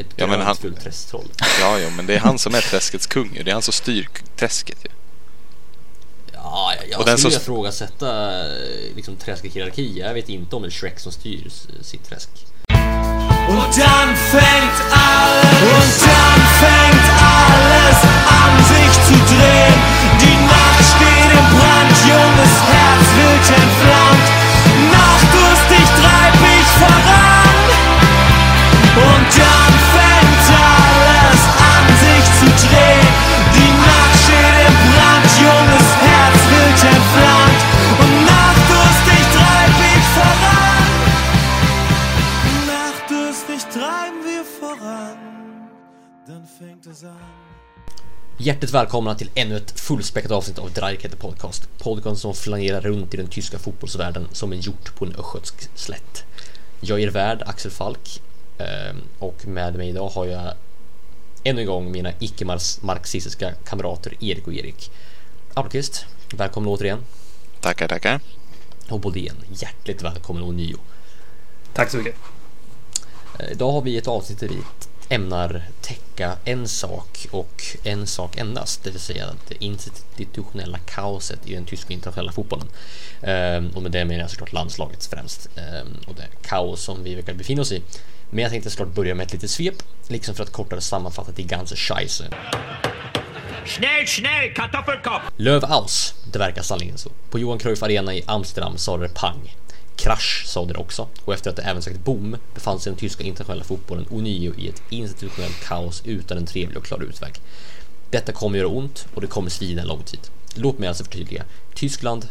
Ett Ja, men grönt han- träsktroll. Ja, ja, men det är han som är träskets kung. Det är han som styr träsket ju. Ja, jag, jag Och den skulle som- ifrågasätta eh, liksom träskets hierarki. Jag vet inte om det är Shrek som styr sitt träsk. Und dann fängt alles, und dann fängt alles an sich zu drehen. Die Nacht steht im Brand, junges Herz wild entflammt. Hjärtligt välkomna till ännu ett fullspäckat avsnitt av Dreierkette Podcast. Podcasten som flanerar runt i den tyska fotbollsvärlden som en hjort på en östgötsk slätt. Jag är er värd Axel Falk eh, och med mig idag har jag ännu en gång mina icke-marxistiska kamrater Erik och Erik. Appelqvist, välkommen återigen. Tackar, tackar. Och Bodén, hjärtligt välkommen ånyo. Tack så mycket. Eh, Idag har vi ett avsnitt där vi ämnar täcka en sak och en sak endast, det vill säga det institutionella kaoset i den tyska internationella fotbollen. Ehm, och med det menar jag såklart landslaget främst ehm, och det kaos som vi verkar befinna oss i. Men jag tänkte såklart börja med ett litet svep, liksom för att kortare sammanfatta die ganze Scheisse. Schnell, schnell, Kartoffelkopf! Löw aus, det verkar sannerligen så. På Johan Cruyff Arena i Amsterdam sa det pang. Krasch sa det också och efter att det även sagt boom befann sig den tyska internationella fotbollen ånyo i ett institutionellt kaos utan en trevlig och klar utväg. Detta kommer göra ont och det kommer svida en lång tid. Låt mig alltså förtydliga. Tyskland,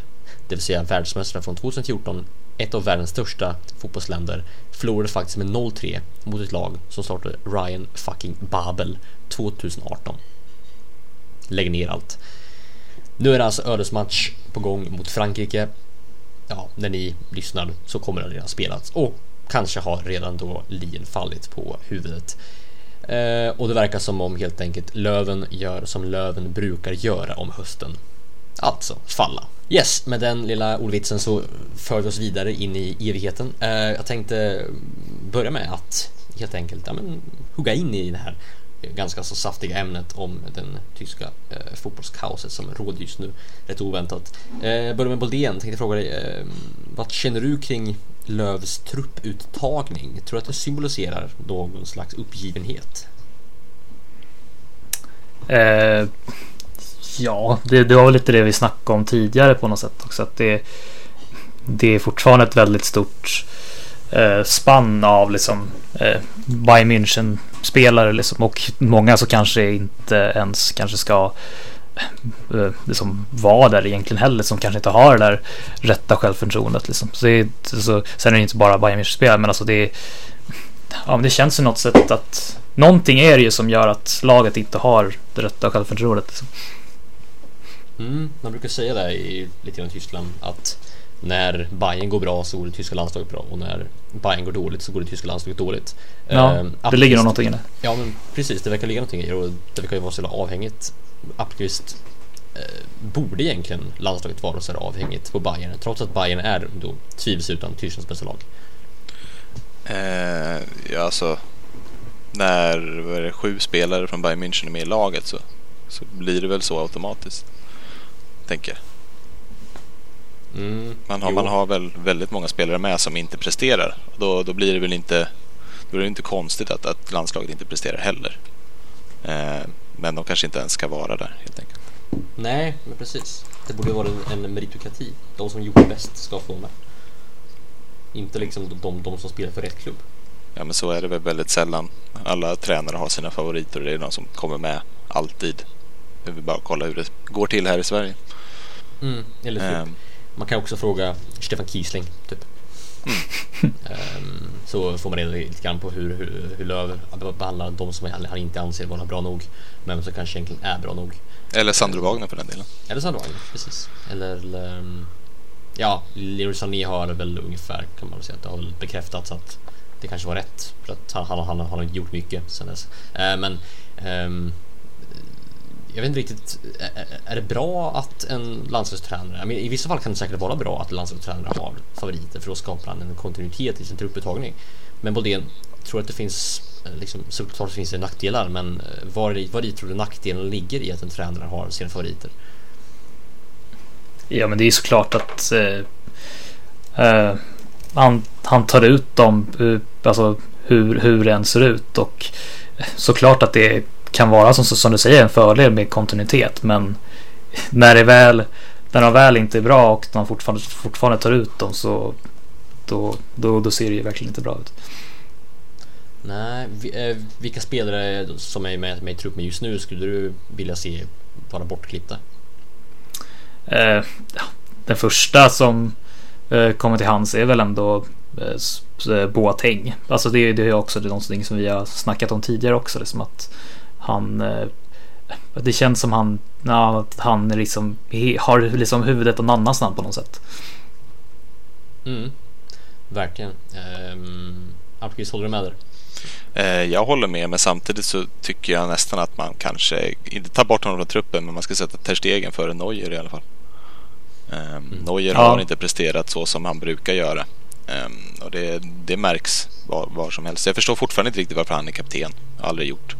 det vill säga världsmästare från 2014, ett av världens största fotbollsländer, förlorade faktiskt med 0-3 mot ett lag som startade Ryan fucking Babel 2018. Lägg ner allt. Nu är det alltså ödesmatch på gång mot Frankrike. Ja, när ni lyssnar så kommer den redan spelats och kanske har redan då lien fallit på huvudet. Eh, och det verkar som om helt enkelt Löven gör som Löven brukar göra om hösten. Alltså falla. Yes, med den lilla ordvitsen så för vi oss vidare in i evigheten. Eh, jag tänkte börja med att helt enkelt ja, men, hugga in i det här ganska så saftiga ämnet om den tyska eh, fotbollskaoset som råder just nu. Rätt oväntat. Eh, börjar med Boldén, tänkte fråga dig, eh, vad känner du kring Lövs trupputtagning? Tror du att det symboliserar någon slags uppgivenhet? Eh, ja, det, det var väl lite det vi snackade om tidigare på något sätt också. Att det, det är fortfarande ett väldigt stort eh, spann av liksom eh, Bayern München spelare liksom, och många så kanske inte ens kanske ska eh, eh, liksom vara där egentligen heller som kanske inte har det där rätta självförtroendet liksom. Så det är, så, sen är det inte bara Bayern München spelare men alltså det är Ja men det känns ju något sätt att Någonting är det ju som gör att laget inte har det rätta självförtroendet liksom. Mm, man brukar säga det i lite grann i Tyskland att när Bayern går bra så går det tyska landslaget bra och när Bayern går dåligt så går det tyska landslaget dåligt. Ja, Ehm, det ligger nog någonting i det. Ja men precis, det verkar ligga någonting i det och det verkar ju vara så avhängigt. Appelqvist eh, borde egentligen landslaget vara så avhängigt på Bayern trots att Bayern är då tvivelsutan Tysklands bästa lag. Eh, ja, alltså, när vad är det, sju spelare från Bayern München är med i laget så, så blir det väl så automatiskt. Tänker jag. Mm, Man har, jo. man har väl väldigt många spelare med som inte presterar. Då, då blir det väl inte, då är det inte konstigt att, att landslaget inte presterar heller. Eh, men de kanske inte ens ska vara där helt enkelt. Nej, men precis. Det borde vara en, en meritokrati. De som gjorde bäst ska få med. Inte liksom de, de, de som spelar för rätt klubb. Ja men så är det väl väldigt sällan. Alla tränare har sina favoriter och det är de som kommer med alltid. Vi vill bara kolla hur det går till här i Sverige. Mm, eller typ. Ehm, Man kan också fråga Stefan Kiesling, typ. Ehm, så får man reda lite grann på hur, hur, hur Löv behandlar de som han inte anser vara bra nog, men som kanske egentligen är bra nog. eller Sandro Wagner för den delen. Eller Sandro Wagner, precis. Eller, eller ehm, ja, Leroy Sané har väl ungefär kan man väl säga att det har bekräftats att det kanske var rätt för att han, han, han, han har gjort mycket sen dess. Eh, men ehm, jag vet inte riktigt, är, det bra att en landslagstränare, i vissa fall kan det säkert vara bra att en landslagstränare har favoriter för då skapar han en kontinuitet i sin trupputtagning. Men Bodén, tror att det finns, liksom, såklart finns det nackdelar, men var, i- var i tror du nackdelen ligger i att en tränare har sina favoriter? Ja men det är såklart att eh, eh, han, han tar ut dem, eh, alltså hur, hur det än ser ut och såklart att det är kan vara som, som du säger en fördel med kontinuitet men när det väl när de väl inte är bra och de fortfarande, fortfarande tar ut dem så då, då, då ser det ju verkligen inte bra ut. Nej, vi, eh, vilka spelare som är med, med i truppen just nu skulle du vilja se vara bortklippta? Eh, den första som eh, kommer till hands är väl ändå eh, eh, Boateng. Alltså det, det är också någonting som vi har snackat om tidigare också. Liksom att han eh, det känns som han, ja, att han liksom, har liksom huvudet någon annanstans på något sätt. Mm, verkligen. Um, Almqvist, håller du med där? Eh, Jag håller med, men samtidigt så tycker jag nästan att man kanske inte tar bort honom från truppen, men man ska sätta Ter Stegen före Neuer i alla fall. Um, Neuer Ja. har inte presterat så som han brukar göra. Ehm, och det, det märks var, var som helst. Jag förstår fortfarande inte riktigt varför han är kapten. Aldrig gjort.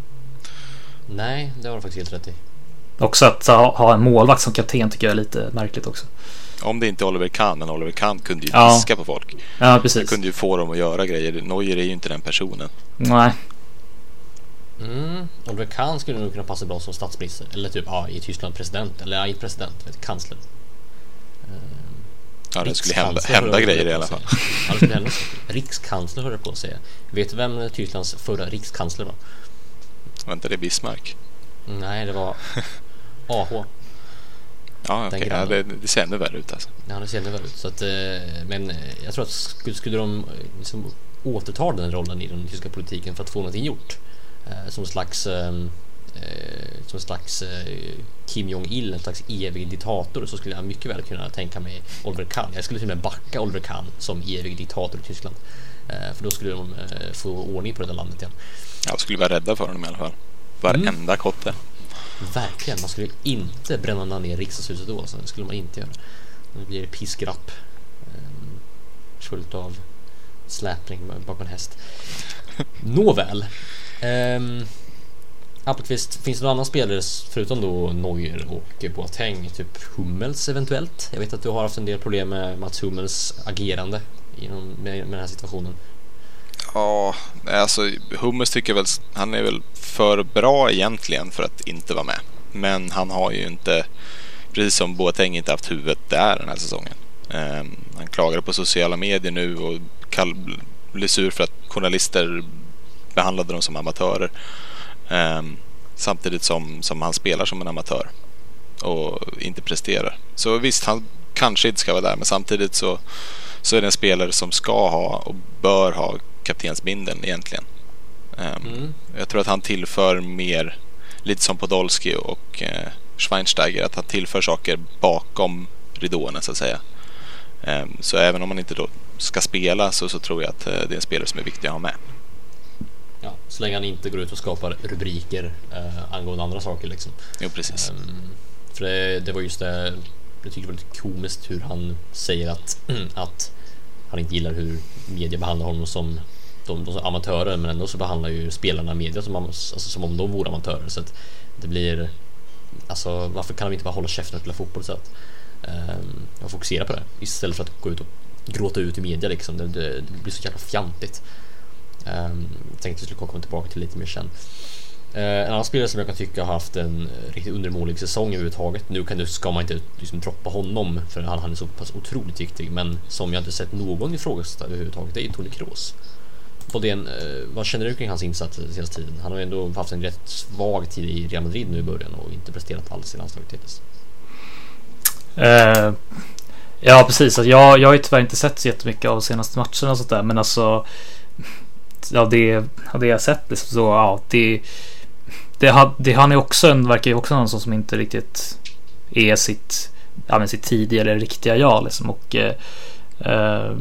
Nej, det har du faktiskt helt rätt i. Också att ha, en målvakt som kapten tycker jag är lite märkligt också. Om det inte är Oliver Kahn, men Oliver Kahn kunde ju Ja. piska på folk. Ja, Han precis. kunde ju få dem att göra grejer. Neuer är ju inte den personen. Nej, Mm, Oliver Kahn skulle nog kunna passa bra som statsminister. Eller typ, ja, i Tyskland president. Eller ja, inte president, vet, kansler. Ja, det skulle hända, hända grejer i alla fall. Ja, det skulle hända. Rikskansler höll jag på att säga. Vet du vem Tysklands förra rikskansler var? Var inte det Bismarck? Nej, det var AH. Ja, okej. Ja, det, det ser ännu värre ut alltså. Ja, det ser ändå väl ut. Så att, eh, men eh, jag tror att skulle, skulle de eh, liksom återta den rollen i den tyska politiken för att få någonting gjort. Som slags, eh, eh, som slags Kim Jong-Il, en slags evig diktator så skulle jag mycket väl kunna tänka mig Oliver Kahn. Jag skulle till och med backa Oliver Kahn som evig diktator i Tyskland. För då skulle de få ordning på det där landet igen. Jag skulle vara rädda för honom i alla fall. Varenda Mm. kotte. Verkligen, man skulle inte bränna ner riksdagshuset då. Alltså. Det skulle man inte göra. Det blir piskrapp. Um, fullt av släpning bakom en häst. Nåväl. Um, Appelqvist, finns det någon annan spelare förutom då Neuer och Boateng? Typ Hummels eventuellt? Jag vet att du har haft en del problem med Mats Hummels agerande inom, med, med den här situationen. Ja, alltså Hummus tycker väl, han är väl för bra egentligen för att inte vara med. Men han har ju inte, precis som Boateng, inte haft huvudet där den här säsongen. Ehm, han klagar på sociala medier nu och kall, blir sur för att journalister behandlade dem som amatörer. Ehm, samtidigt som, som han spelar som en amatör och inte presterar. Så visst, han kanske inte ska vara där, men samtidigt så, så är det en spelare som ska ha och bör ha kaptensbindeln egentligen. Ehm, Mm. Jag tror att han tillför mer, lite som Podolski och eh, Schweinsteiger, att han tillför saker bakom ridåerna så att säga. Ehm, så även om man inte då ska spela så, så tror jag att eh, det är en spelare som är viktig att ha med. Ja, så länge han inte går ut och skapar rubriker eh, angående andra saker liksom. Jo, precis. Ehm, för det, det var just det, jag tyckte det var lite komiskt hur han säger att, att han inte gillar hur media behandlar honom som de, de som amatörer men ändå så behandlar ju spelarna media som, alltså, som om de vore amatörer så att det blir Alltså varför kan de inte bara hålla käften och spela fotboll istället? Um, ehm, och fokusera på det istället för att gå ut och gråta ut i media liksom. Det, det, det blir så jävla fjantigt. Um, jag tänkte att vi skulle komma tillbaka till lite mer sen. Eh, en annan spelare som jag kan tycka har haft en eh, riktigt undermålig säsong överhuvudtaget. Nu kan du, ska man inte liksom droppa honom för han, han är så pass otroligt viktig. Men som jag inte sett någon ifrågasätta överhuvudtaget det är ju Toni Kroos. Bodén, eh, vad känner du kring hans insatser den senaste tiden? Han har ju ändå haft en rätt svag tid i Real Madrid nu i början och inte presterat alls i landslaget hittills. Uh, ja, precis. Alltså, jag, jag har ju tyvärr inte sett så jättemycket av de senaste matcherna och sånt där. Men alltså. Ja, det, av det jag sett liksom, så ja, det, det, har- det, han är också en, verkar ju också någon som inte riktigt är sitt, ja, men sitt tidigare riktiga jag liksom. Och eh, eh,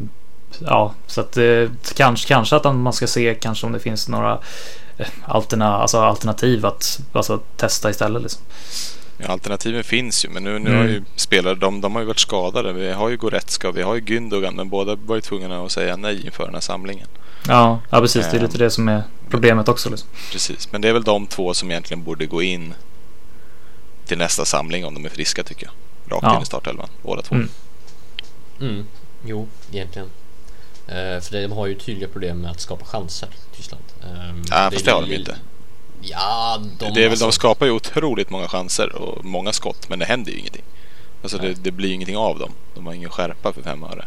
ja, så att eh, kanske, kanske att man ska se kanske om det finns några eh, alterna, alltså alternativ att alltså, testa istället liksom. Ja, alternativen finns ju, men nu, nu Mm. har ju spelare, de, de har ju varit skadade. Vi har ju Goretzka och vi har ju Gündogan, men båda var ju tvungna att säga nej inför den här samlingen. Ja, ja precis. Det är Ehm. lite det som är problemet också. Liksom. Precis, men det är väl de två som egentligen borde gå in till nästa samling om de är friska tycker jag. Rakt Ja. in i startelvan, båda två. Mm. Mm, jo, egentligen. Eh, för de har ju tydliga problem med att skapa chanser, Tyskland. Um, Ja, fast det har de ju inte. Ja, de, det är väl, alltså, de skapar ju otroligt många chanser och många skott, men det händer ju ingenting. Alltså det, det blir ju ingenting av dem. De har ingen skärpa för fem öre.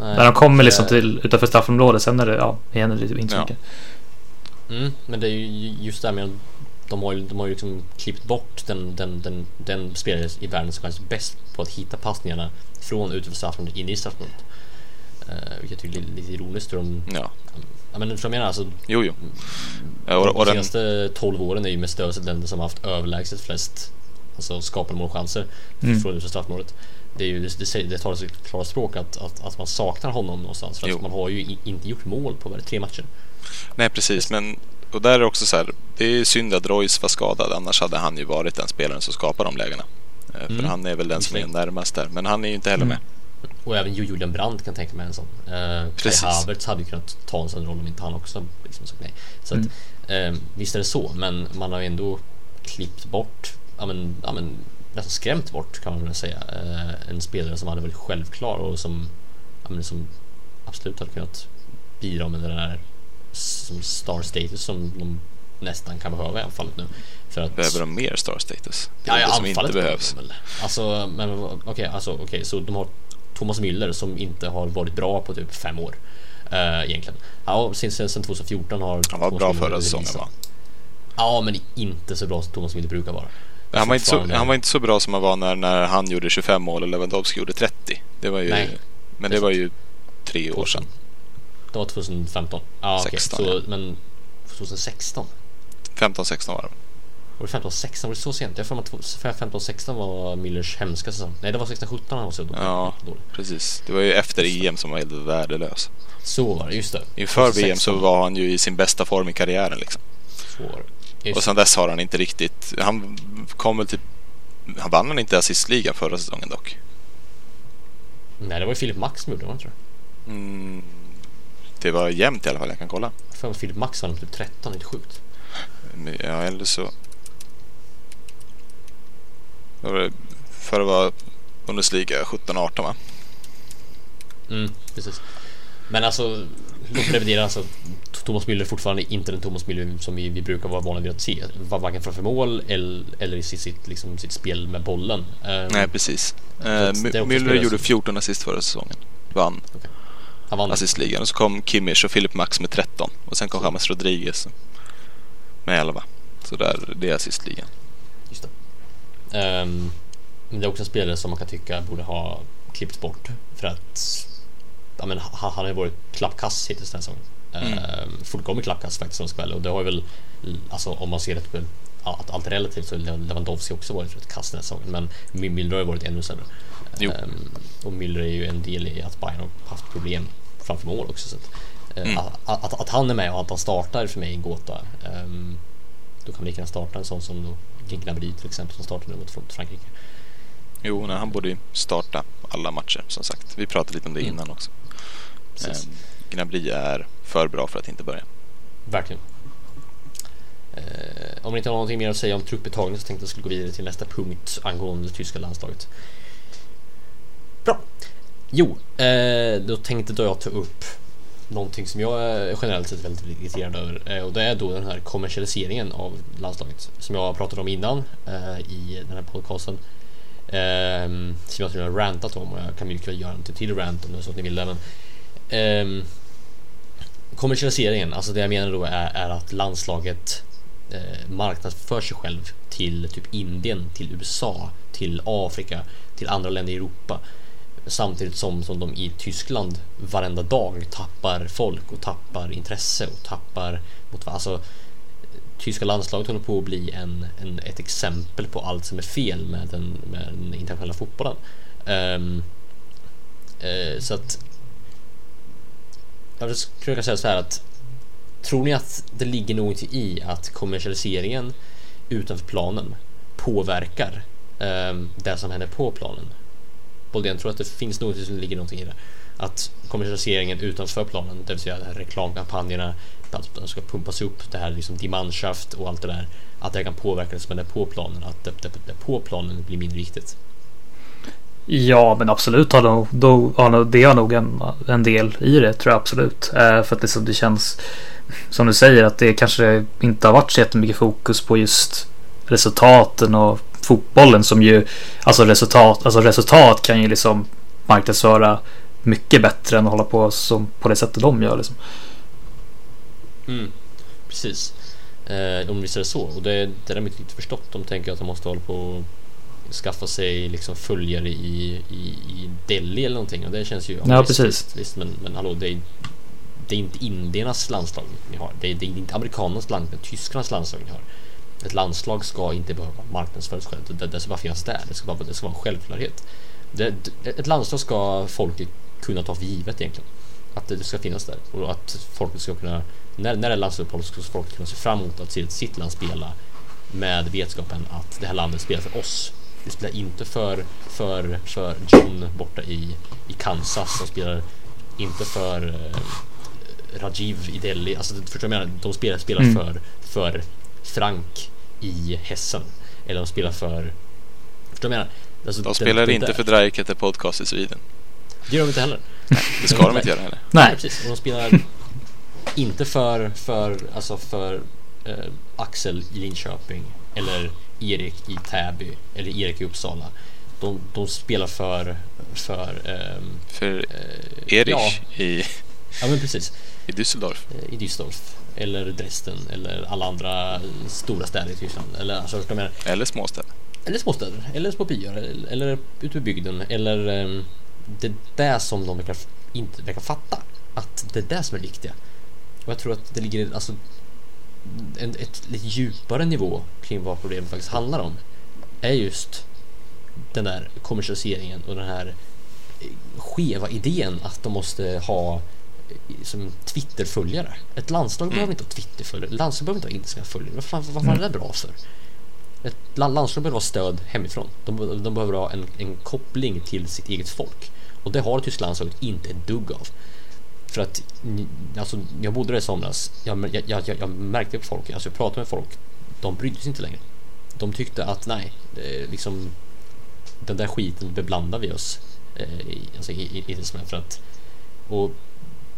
Nej, När de kommer liksom till, utanför straffområdet, sen är det, ja, igen är det inte så Ja. mycket. Mm, men det är ju just det här med att de har ju, de har ju liksom klippt bort den, den, den, den spelare i världen som är bäst på att hitta passningarna från utanför straffområdet in i straffområdet. Uh, vilket jag tycker är lite ironiskt de... Ja, Ja men för jag menar alltså jo jo. Och, de och den, senaste 12 åren är ju med stöd länder som har haft överlägset flest alltså skapade målchanser Mm. från utanför straffområdet. Det, är ju, det, det, talar sitt klara språk att, att, att man saknar honom någonstans. För Jo. att man har ju inte gjort mål på det, tre matcher. nej precis, men och där är också så här. Det är synd att Royce var skadad, annars hade han ju varit den spelaren som skapar de lägena. Eh, För Mm. han är väl den som är närmast där, men han är ju inte heller Mm. med. Och även Julian Brandt kan tänka mig en sån. Kai Precis. Havertz hade ju kunnat ta en sån roll om inte han också liksom sagt nej. Så Mm. att, eh, visst är det så, men man har ju ändå klippt bort, ja men, ja men nästan skrämt bort kan man väl säga, eh, en spelare som hade varit självklar och som, ja men som absolut hade kunnat bidra med den där som star status som de nästan kan behöva i fall nu. För att, Behöver de mer star status? Det är Ja, det som inte anfallet behövs. väl. Alltså, men okej, alltså, okej, så de har Thomas Müller som inte har varit bra på typ fem år. Uh, egentligen. Ja, sen, sen, sen 2014 har Han var Thomas bra förra säsongen va? Ja, men inte så bra som Thomas Müller brukar vara. Han var, inte så, han var inte så bra som han var när, när han gjorde 25 mål och Lewandowski gjorde 30. Det var ju, Nej. men det var ju tre år sedan. Det var 2015. Ja, okej. 16, Så, men 2016? 15-16 var det. Var det 15-16? Var det så sent? Jag har för mig att 15-16 var Müllers hemska säsong. Nej, det var 16-17 han var så dålig. Ja. dålig. Precis. Det var ju efter EM som var helt värdelös. Så var det, just det. Inför 2016 VM så var han ju i sin bästa form i karriären liksom. Så var det. Just Och sen dess har han inte riktigt... Han kom väl typ... Han vann väl inte assistligan förra säsongen dock? Nej, det var ju Filip Max som gjorde det, var det inte det? Mm, det var jämnt i alla fall, jag kan kolla. Jag för att Filip Max vann typ 13, inte sjukt. Men, Ja, eller så... Var det? För att vara Bundesliga 17-18 va? Mm, precis. Men alltså, låt mig revidera alltså. Thomas Müller fortfarande inte den Thomas Müller som vi, vi brukar vara vana vid att se. Var- Varken framför mål eller, eller i sitt, sitt, liksom, sitt spel med bollen. Ehm, Nej, precis. Spelare Müller gjorde som- 14 assist förra säsongen. Vann han vann. assistligan. Och så kom Kimmich och Philip Max med 13. Och sen kom James Rodriguez med 11. Så där, det är assistligan. Just det. Men det är också en spelare som man kan tycka borde ha klippts bort. För att ja, men, han, han har ju varit klappkass hittills den här säsongen. Mm. Ehm, fullkomligt klappkass faktiskt vara ärlig. Och det har väl, alltså om man ser det på att allt är relativt så har Lewandowski också varit rätt kass den här säsongen. Men Müller har ju varit ännu sämre. Ehm, och Müller är ju en del i att Bayern har haft problem framför mål också. Så att, eh, Mm. att, att, att han är med och att han startar för mig är en gåta. Ehm, då kan vi lika gärna starta en sån som då Gnabry till exempel som startar nu mot Frankrike. Jo, nej, han borde ju starta alla matcher som sagt. Vi pratade lite om det Mm. innan också. Precis. Eh, Gnabry är för bra för att inte börja. Verkligen. Eh, om ni inte har någonting mer att säga om trupputtagning så tänkte jag att jag skulle gå vidare till nästa punkt angående det tyska landslaget. Bra. Jo, eh, då tänkte då jag ta upp någonting som jag är generellt sett väldigt irriterad över eh, och det är då den här kommersialiseringen av landslaget som jag pratade om innan eh, i den här podcasten. Eh, som jag tror jag har rantat om och jag kan mycket väl göra en till rant om det är så att ni vill det. Men, ehm, kommersialiseringen, alltså det jag menar då är, är att landslaget eh, marknadsför sig själv till typ Indien, till USA, till Afrika, till andra länder i Europa. Samtidigt som, som de i Tyskland varenda dag tappar folk och tappar intresse och tappar mot alltså Tyska landslaget håller på att bli en, en, ett exempel på allt som är fel med den, med den internationella fotbollen. Um, uh, så att jag skulle kunna säga så här att Tror ni att det ligger något i att kommersialiseringen utanför planen påverkar eh, det som händer på planen? Boldén, tror att det finns något som ligger någonting i det? Att kommersialiseringen utanför planen, det vill säga de här reklamkampanjerna, att de ska pumpas upp, det här liksom Die och allt det där, att det kan påverka det som händer på planen, att det, det, det på planen blir mindre viktigt. Ja, men absolut har nog, då, har nog, det har nog en, en del i det tror jag absolut. Eh, för att liksom det känns som du säger att det kanske inte har varit så jättemycket fokus på just resultaten och fotbollen som ju alltså resultat, alltså resultat kan ju liksom marknadsföra mycket bättre än att hålla på som på det sättet de gör liksom. Mm, precis. Eh, om vi ser det så. Och det, det där har de inte riktigt förstått. De tänker att de måste hålla på skaffa sig liksom följare i, i, i Delhi eller någonting och det känns ju... Ja, visst, precis. Visst, visst, men, men hallå, det är, det är inte indiernas landslag ni har. Det är, det är inte amerikanernas landslag, det är tyskarnas landslag ni har. Ett landslag ska inte behöva marknadsföras själv. Det, det ska bara finnas där. Det ska, bara, det ska vara en självklarhet. Det, ett landslag ska folket kunna ta för givet egentligen. Att det ska finnas där och att folket ska kunna när, när det är landslagsuppehåll ska folket kunna se fram emot att se sitt land spela med vetskapen att det här landet spelar för oss. Det spelar inte för, för, för John borta i, i Kansas som spelar inte för eh, Rajiv i Delhi. Alltså, förstår du vad jag menar? De spelar, spelar Mm. för, för Frank i Hessen. Eller de spelar för... Förstår du vad jag menar? Alltså, De den- spelar den inte där- för Dreikete Podcast i Sweden. Det gör de inte heller. Det ska de inte göra heller. Nej, Nej, precis. Och de spelar inte för, för, alltså för eh, Axel i Linköping eller Erik i Täby eller Erik i Uppsala. De, de spelar för, för ehm, För eh, Erich ja, i, ja, men precis. i Düsseldorf. Eh, I Düsseldorf eller Dresden eller alla andra stora städer i Tyskland. Eller, alltså, menar? Eller småstäder. Eller småstäder, eller små byar, eller, eller ute i bygden, eller um, det är det som de verkar, inte verkar fatta. Att det är det som är det viktiga. Och jag tror att det ligger alltså en, ett lite djupare nivå kring vad problemet faktiskt handlar om. Är just den där kommersialiseringen och den här eh, skeva idén att de måste ha eh, som Twitterföljare. Ett landslag behöver inte ha Twitterföljare. Landslag behöver inte ha Instagram-följare. Vad fan, vad fan är det bra för? Ett land- landslag behöver ha stöd hemifrån. De, de behöver ha en, en koppling till sitt eget folk. Och det har det tyska landslaget inte ett dugg av. För att, alltså, jag bodde där i somras. Jag, jag, jag, jag märkte på folk, alltså jag pratade med folk. De brydde sig inte längre. De tyckte att nej, liksom den där skiten beblandar vi oss eh, i, alltså, i, i, i för att och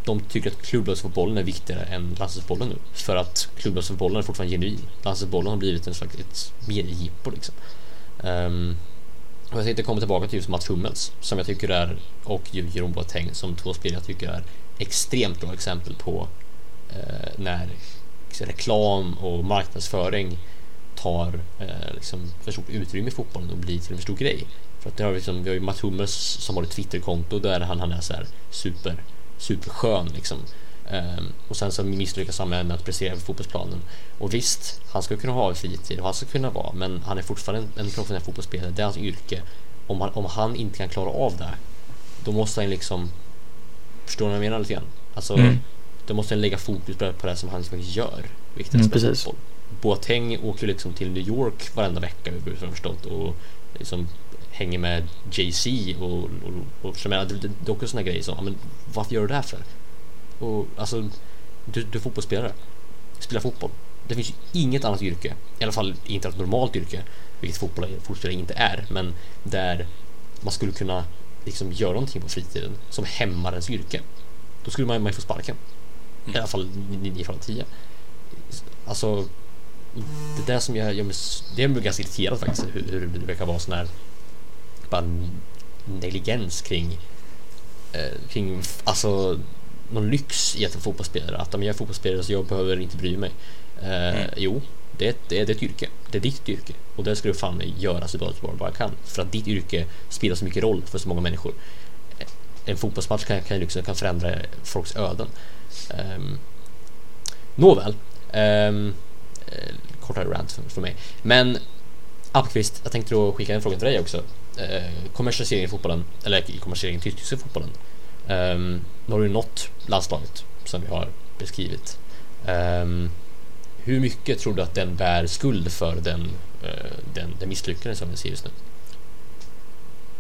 de tycker att klubblagsfotbollen är viktigare än landslagsfotbollen nu. För att klubblagsfotbollen är fortfarande genuin. Landslagsfotbollen har blivit en slags ett mediejippo liksom. Um, och jag tänkte komma tillbaka till just Mats Hummels som jag tycker är och Jeroen Boateng som två spelare jag tycker är extremt bra exempel på eh, när liksom, reklam och marknadsföring tar eh, liksom för stort utrymme i fotbollen och blir till en för stor grej. För att det har vi, liksom, vi har ju Matt Hummels som har ett Twitterkonto där han, han är så här super, superskön liksom. Eh, och sen så misslyckas han med att prestera på fotbollsplanen. Och visst, han ska kunna ha fritid och han ska kunna vara, men han är fortfarande en, en professionell fotbollsspelare. Det är hans yrke. Om han, om han inte kan klara av det, då måste han liksom Förstår ni vad jag menar lite grann? Alltså, Mm. då måste han lägga fokus på det, på det som han faktiskt gör. Vilket Mm, precis. fotboll. Boateng åker liksom till New York varenda vecka, vad jag förstått, och liksom hänger med Jay-Z och, och, och jag menar, det, det, det är också såna grejer som, men varför gör du det här för? Och alltså, du, du är fotbollsspelare. Spela fotboll. Det finns ju inget annat yrke, i alla fall inte ett normalt yrke, vilket fotboll, fotbollsspelare inte är, men där man skulle kunna liksom göra någonting på fritiden som hämmar ens yrke. Då skulle man, ju få sparken. I alla fall 9 från 10. Alltså, det där som jag gör mig, det är mig ganska irriterad faktiskt hur, hur det verkar vara sån här bara negligens kring eh, kring alltså någon lyx i att vara fotbollsspelare. Att om jag är fotbollsspelare så jag behöver inte bry mig. Eh, Jo, det, är- det, är- det är ett yrke. Det är ditt yrke. Och det ska du fan göra så bra du bara kan. För att ditt yrke spelar så mycket roll för så många människor. En fotbollsmatch kan, kan, liksom, kan förändra folks öden. Um, nåväl. Um, kortare rant för, för mig. Men Appqvist, jag tänkte då skicka en fråga till dig också. Eh, kommersialisering i fotbollen, eller kommersialisering i tyska fotbollen. Um, nu har du nått landslaget som vi har beskrivit. Um, hur mycket tror du att den bär skuld för den, eh, den, den misslyckande som vi ser just nu?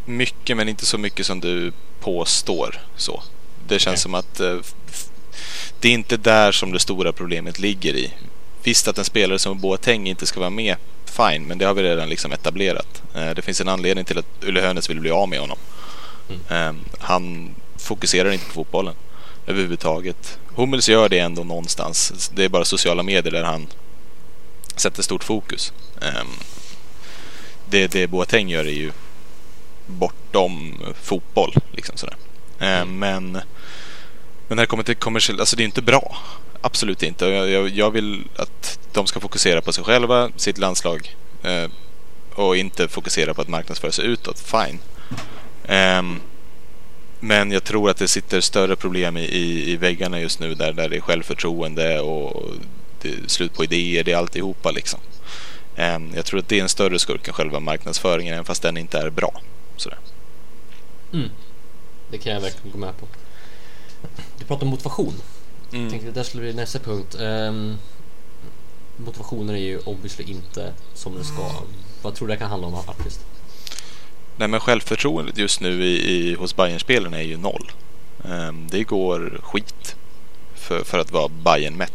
mycket men inte så mycket som du påstår. Så. Det känns Okej. som att eh, det är inte där som det stora problemet ligger i. Visst att en spelare som Boateng inte ska vara med, fine, men det har vi redan liksom etablerat. Eh, det finns en anledning till att Ulle Hönes vill bli av med honom. Eh, han fokuserar inte på fotbollen överhuvudtaget. Hummels gör det ändå någonstans. Det är bara sociala medier där han sätter stort fokus. Ehm, det, det Boateng gör är ju bortom fotboll. Liksom sådär. Ehm, men, men när det kommer till kommersiellt, alltså det är inte bra. Absolut inte. Jag, jag, vill att de ska fokusera på sig själva, sitt landslag eh, och inte fokusera på att marknadsföra sig utåt. Fine. Ehm, men jag tror att det sitter större problem i, i, i väggarna just nu där, där det är självförtroende och det är slut på idéer, det är alltihopa liksom. Ehm, jag tror att det är en större skurk än själva marknadsföringen även fast den inte är bra. Sådär. Det kan jag verkligen gå med på. Du pratar om motivation. Mm. Jag tänkte det där skulle bli nästa punkt. Um, motivationen är ju obviously inte som den ska. Vad tror du det kan handla om faktiskt? Nej men självförtroendet just nu i, i, hos Bayern-spelarna är ju noll. Um, det går skit för, för att vara bayern mätt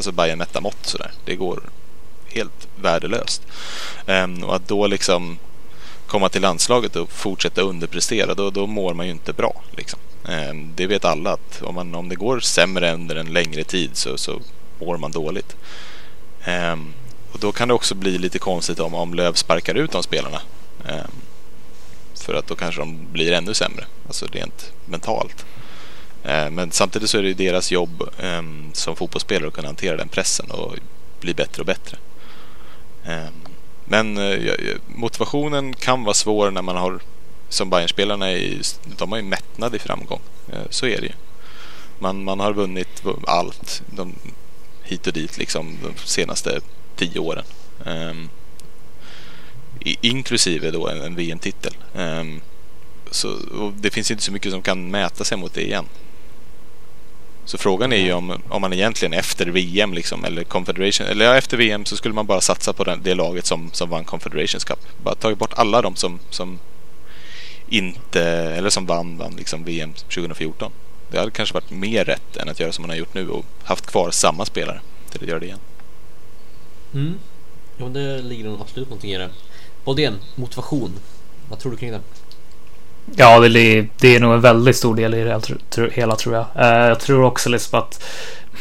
Alltså bayern mätta mått sådär. Det går helt värdelöst. Um, och att då liksom komma till landslaget och fortsätta underprestera, då, då mår man ju inte bra. Liksom. Um, det vet alla att om, man, om det går sämre under en längre tid så, så mår man dåligt. Och då kan det också bli lite konstigt om, om Löv sparkar ut de spelarna. För att då kanske de blir ännu sämre, alltså rent mentalt. Eh, men samtidigt så är det ju deras jobb ehm, som fotbollsspelare att kunna hantera den pressen och bli bättre och bättre. Ehm, men eh, motivationen kan vara svår när man har, som Bayern-spelarna, de har ju mättnad i framgång. Eh, så är det ju. Man, man har vunnit allt de, hit och dit liksom de senaste tio åren. Ehm, Inklusive då en, en VM-titel. Ehm, så, det finns inte så mycket som kan mäta sig mot det igen. Så frågan är ju om, om man egentligen efter VM liksom, eller Confederation, eller ja, efter VM så skulle man bara satsa på den, det laget som, som vann Confederations Cup. Bara tagit bort alla de som, som inte, eller som vann, vann liksom VM 2014. Det hade kanske varit mer rätt än att göra som man har gjort nu och haft kvar samma spelare till att göra det igen. Mm. Jo, men det ligger nog absolut någonting i det. Bodén, motivation. Vad tror du kring det? Ja, det är, det är nog en väldigt stor del i det hela tror jag. Eh, jag tror också liksom att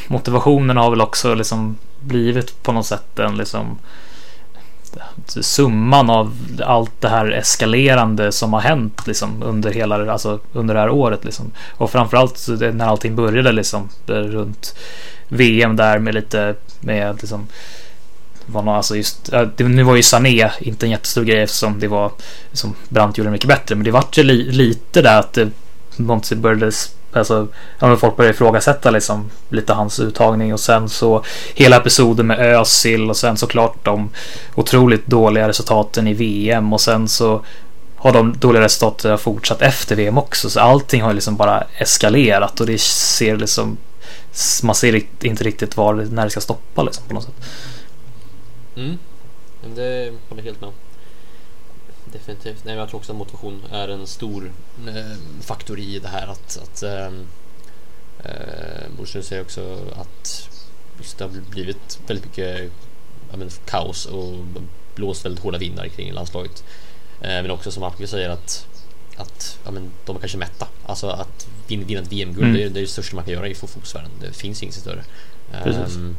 motivationen har väl också liksom blivit på något sätt en liksom summan av allt det här eskalerande som har hänt liksom under hela det- alltså under det här året liksom. Och framförallt när allting började liksom eh, runt VM där med lite med liksom var någon, alltså just, det, nu var ju Sané inte en jättestor grej eftersom det var som Brandt gjorde mycket bättre. Men det vart ju li, lite där att eh, det någonsin började Alltså, ja, men folk började ifrågasätta liksom lite hans uttagning och sen så hela episoden med Özil och sen såklart de otroligt dåliga resultaten i VM och sen så har de dåliga resultaten fortsatt efter VM också. Så allting har liksom bara eskalerat och det ser liksom man ser inte riktigt var, när det ska stoppa liksom på något sätt. Mm. Men det håller jag helt med om. Definitivt. Nej, jag tror också att motivation är en stor eh, faktor i det här att, att ehm, eh, Borslund säger också att just det har blivit väldigt mycket ja, men, kaos och blåst väldigt hårda vindar kring landslaget. Eh, men också som Appelgren säger att, att ja, men, de är kanske mätta. Alltså att vin, vinna ett VM-guld Mm. det, är, det är det största man kan göra i fotbollsvärlden. Det finns inget större. Ehm,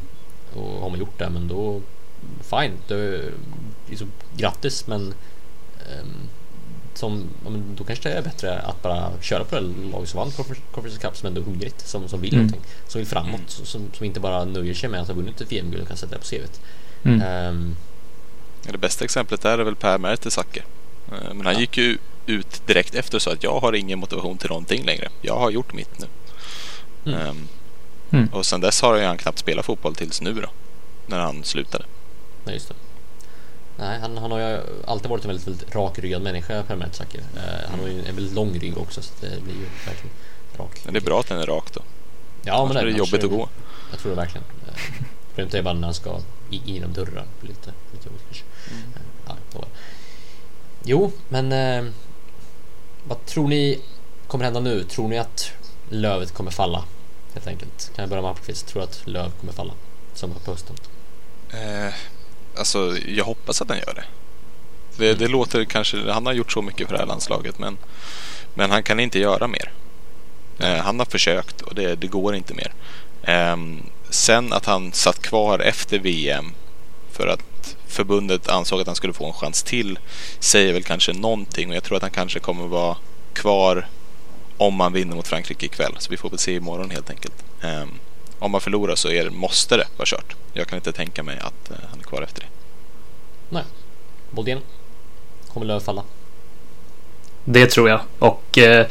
och har man gjort det, men då fine. Det, liksom, grattis, men ehm, som, ja, men då kanske det är bättre att bara köra på det lag som vann Conference Cup som ändå är hungrigt, som, som vill Mm. någonting, som vill framåt, som, som inte bara nöjer sig med att ha vunnit ett VM-guld och kan sätta det på CVt. Mm. Ja, Det bästa exemplet där är väl Per Mertesacker. Eh, Men han Ja. gick ju ut direkt efter och sa att jag har ingen motivation till någonting längre. Jag har gjort mitt nu. Mm. Ehm, Mm. Och sen dess har ju han knappt spelat fotboll tills nu då. När han slutade. Nej, just det. Nej, han, han har ju alltid varit en väldigt, väldigt rakryggad människa, Per Mertesacker. Eh, han har ju en väldigt lång rygg också, så det blir ju verkligen rak. Men det är bra att den är rak då. Ja, Annars men är det jobbigt att gå. Jag tror det verkligen. Eh, Problemet är bara när han ska i- inom dörrar. Lite, lite jobbigt kanske. Mm. Ja, jo, men eh, Vad tror ni kommer hända nu? Tror ni att lövet kommer falla? Helt enkelt. Kan jag börja med Appelqvist? Tror att löv kommer falla? Som på hösten? Eh, alltså, jag hoppas att han gör det. Det, det låter kanske... Han har gjort så mycket för det här landslaget, men, men han kan inte göra mer. Eh, han har försökt och det, det går inte mer. Eh, sen att han satt kvar efter VM för att förbundet ansåg att han skulle få en chans till säger väl kanske någonting och jag tror att han kanske kommer vara kvar om man vinner mot Frankrike ikväll. Så vi får väl se imorgon helt enkelt. Um, om man förlorar så är, måste det vara kört. Jag kan inte tänka mig att uh, han är kvar efter det. Nej. Boldén? Kommer Löv falla? Det tror jag. Och eh,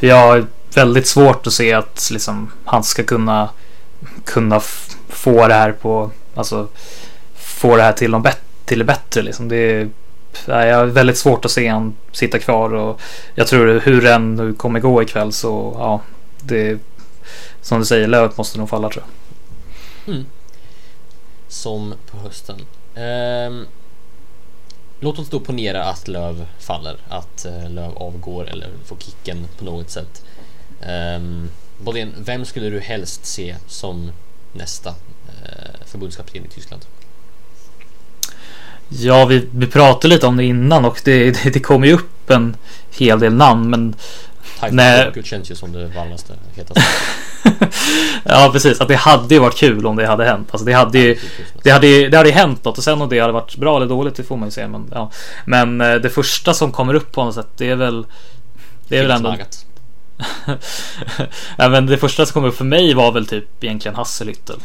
jag har väldigt svårt att se att liksom, han ska kunna, kunna få det här på, alltså få det här till, bet till det bättre. Liksom. Det är, jag har väldigt svårt att se han sitta kvar och jag tror hur den nu kommer gå ikväll så ja, det som du säger, lövet måste nog falla tror jag. Mm. Som på hösten. Um, låt oss då ponera att Löv faller, att uh, Löv avgår eller får kicken på något sätt. Um, Bodén, vem skulle du helst se som nästa uh, förbundskapten i Tyskland? Ja, vi, vi pratade lite om det innan och det, det, det kommer ju upp en hel del namn men Typhoon när... känns ju som det varmaste, hetaste. ja, precis. Att det hade ju varit kul om det hade hänt. Alltså, det, hade ju, det, hade, det hade hänt något och sen om det hade varit bra eller dåligt, det får man ju se. Men, ja. men eh, det första som kommer upp på något sätt, det är väl... Det är väl ändå... ja, men det första som kom upp för mig var väl typ egentligen Hasselhüttel.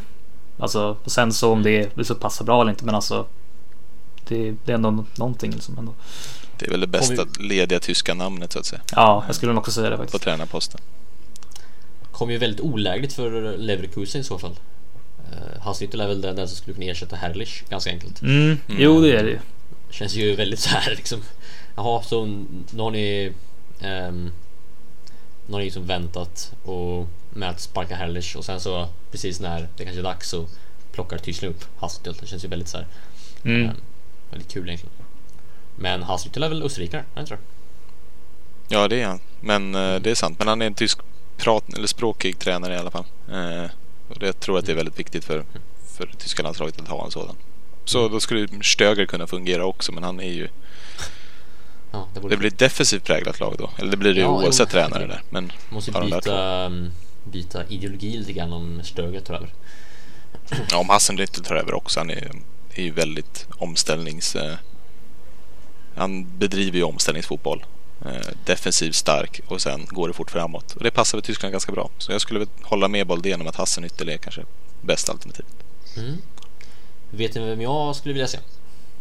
Alltså, och sen så om det, det så passar bra eller inte, men alltså det, det är ändå någonting liksom ändå. Det är väl det bästa vi... lediga tyska namnet så att säga. Ja, jag skulle nog också säga det faktiskt. På tränarposten. Kommer ju väldigt olägligt för Leverkusen i så fall. Uh, är väl den, den som skulle kunna ersätta Herrlich ganska enkelt. Mm. Mm. Jo, det är det ju. Känns ju väldigt så här liksom. Jaha, så nu har ni um, Nu har ni liksom väntat och med att sparka Herrlich och sen så precis när det kanske är dags så plockar Tyskland upp Hasselhüttel. Det känns ju väldigt så här. Mm. Um, Väldigt kul egentligen. Men Haslüttel är väl österrikare, jag tror Ja, det är han. Men uh, det är sant. Men han är en tysk prat eller språkig tränare i alla fall. Uh, och jag tror att det är väldigt viktigt för, för tyska landslaget att ha en sådan. Så mm. då skulle Stöger kunna fungera också, men han är ju... Ja, det, det, blir ett defensivt präglat lag då. Eller det blir det ja, oavsett jo, tränare där. Men måste byta, um, byta ideologi lite grann om Stöger tar över. Ja, om Hassenritter tar över också. Han är är ju väldigt omställnings... Eh, han bedriver ju omställningsfotboll. Eh, defensivt stark och sen går det fort framåt. Och det passar väl Tyskland ganska bra. Så jag skulle väl hålla med Boldén om att Hassen ytterligare är kanske bästa alternativet. Mm. Vet ni vem jag skulle vilja se?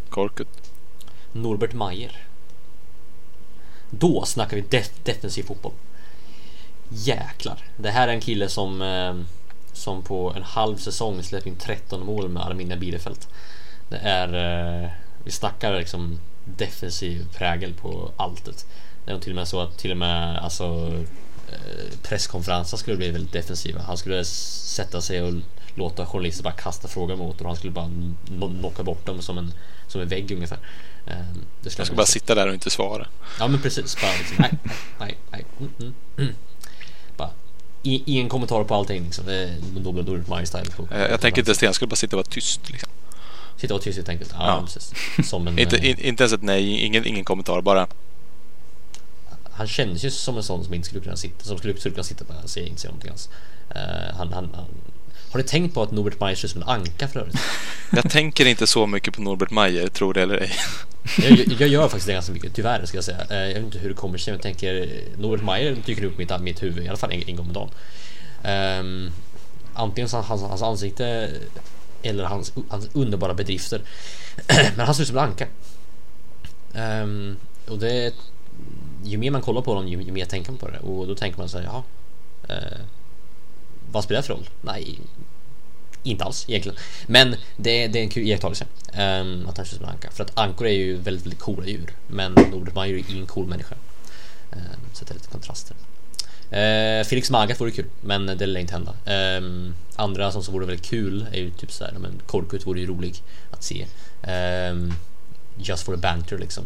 Korkut. Norbert Mayer. Då snackar vi def defensiv fotboll. Jäklar. Det här är en kille som eh, som på en halv säsong släppt in 13 mål med Arminia Bielefeld. Det är, eh, vi snackar liksom defensiv prägel på alltet. Det är till och med så att till och med alltså eh, presskonferenser skulle bli väldigt defensiva. Han skulle sätta sig och låta journalister bara kasta frågor mot och han skulle bara knocka bort dem som en, som en vägg ungefär. Eh, det skulle, skulle bara sitta där och inte svara. Ja men precis, bara liksom, nej, nej, nej. Mm, mm, mm ingen kommentar på allting liksom. Det då blir det my style. På, jag, jag tänker inte ens det, han skulle bara sitta och vara tyst liksom. Sitta och vara tyst helt enkelt. Ja, ja. precis. Som en, inte, in, inte ens ett nej, ingen, ingen kommentar, bara. Han känns ju som en sån som inte skulle kunna sitta, som skulle, skulle kunna sitta bara och inte säga någonting alls. Uh, han, han, han, har ni tänkt på att Norbert Mayer ser ut som en anka för övrigt? jag tänker inte så mycket på Norbert Mayer, tror det eller ej. jag, jag, gör faktiskt det ganska mycket, tyvärr ska jag säga. Eh, jag vet inte hur det kommer sig, men jag tänker Norbert Mayer dyker upp i mitt, mitt huvud i alla fall en, en gång om dagen. Um, antingen hans, hans ansikte eller hans, hans underbara bedrifter. men han ser ut som en anka. Um, och det ju mer man kollar på honom ju, ju mer tänker man på det och då tänker man så här, jaha. Eh, vad spelar det för roll? Nej, inte alls egentligen. Men det, det är en kul iakttagelse um, att han känns som en anka. För att ankor är ju väldigt, väldigt coola djur. Men man är ju ingen cool människa. Um, så det är lite kontraster. Uh, Felix Magath vore kul, men det lär inte hända. Um, andra som så vore väldigt kul är ju typ såhär, men Korkut vore ju rolig att se. Um, just for a banter liksom.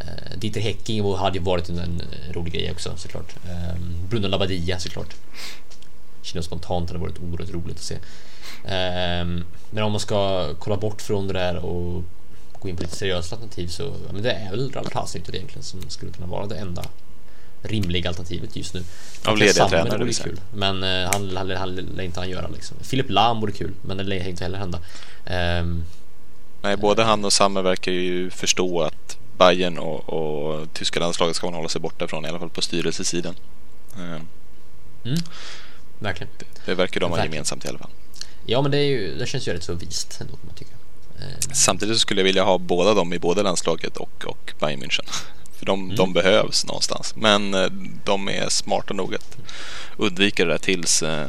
Eh, Dieter Hecking hade ju varit en, en rolig grej också såklart. Eh, Bruno Labbadia såklart. Känner spontant hade varit oerhört roligt att se. Eh, men om man ska kolla bort från det där och gå in på lite seriösa alternativ så ja, men det är väl Ralf Hasenhüttl egentligen som skulle kunna vara det enda rimliga alternativet just nu. Av lediga tränare, det vore kul. Men eh, han, han, han lär inte han göra liksom. Filip Lahm vore kul, men det lär inte heller hända. Ehm, Nej, både han och Samme verkar ju förstå att Bayern och, och tyska landslaget ska man hålla sig borta från, i alla fall på styrelsesidan. Eh, verkligen. Det verkar de ha gemensamt i alla fall. Ja, men det, är ju, det känns ju rätt så vist ändå, man tycka. Ehm, Samtidigt så skulle jag vilja ha båda dem i både landslaget och, och Bayern München. För de, Mm. de behövs någonstans. Men eh, de är smarta nog att undvika det där tills uh,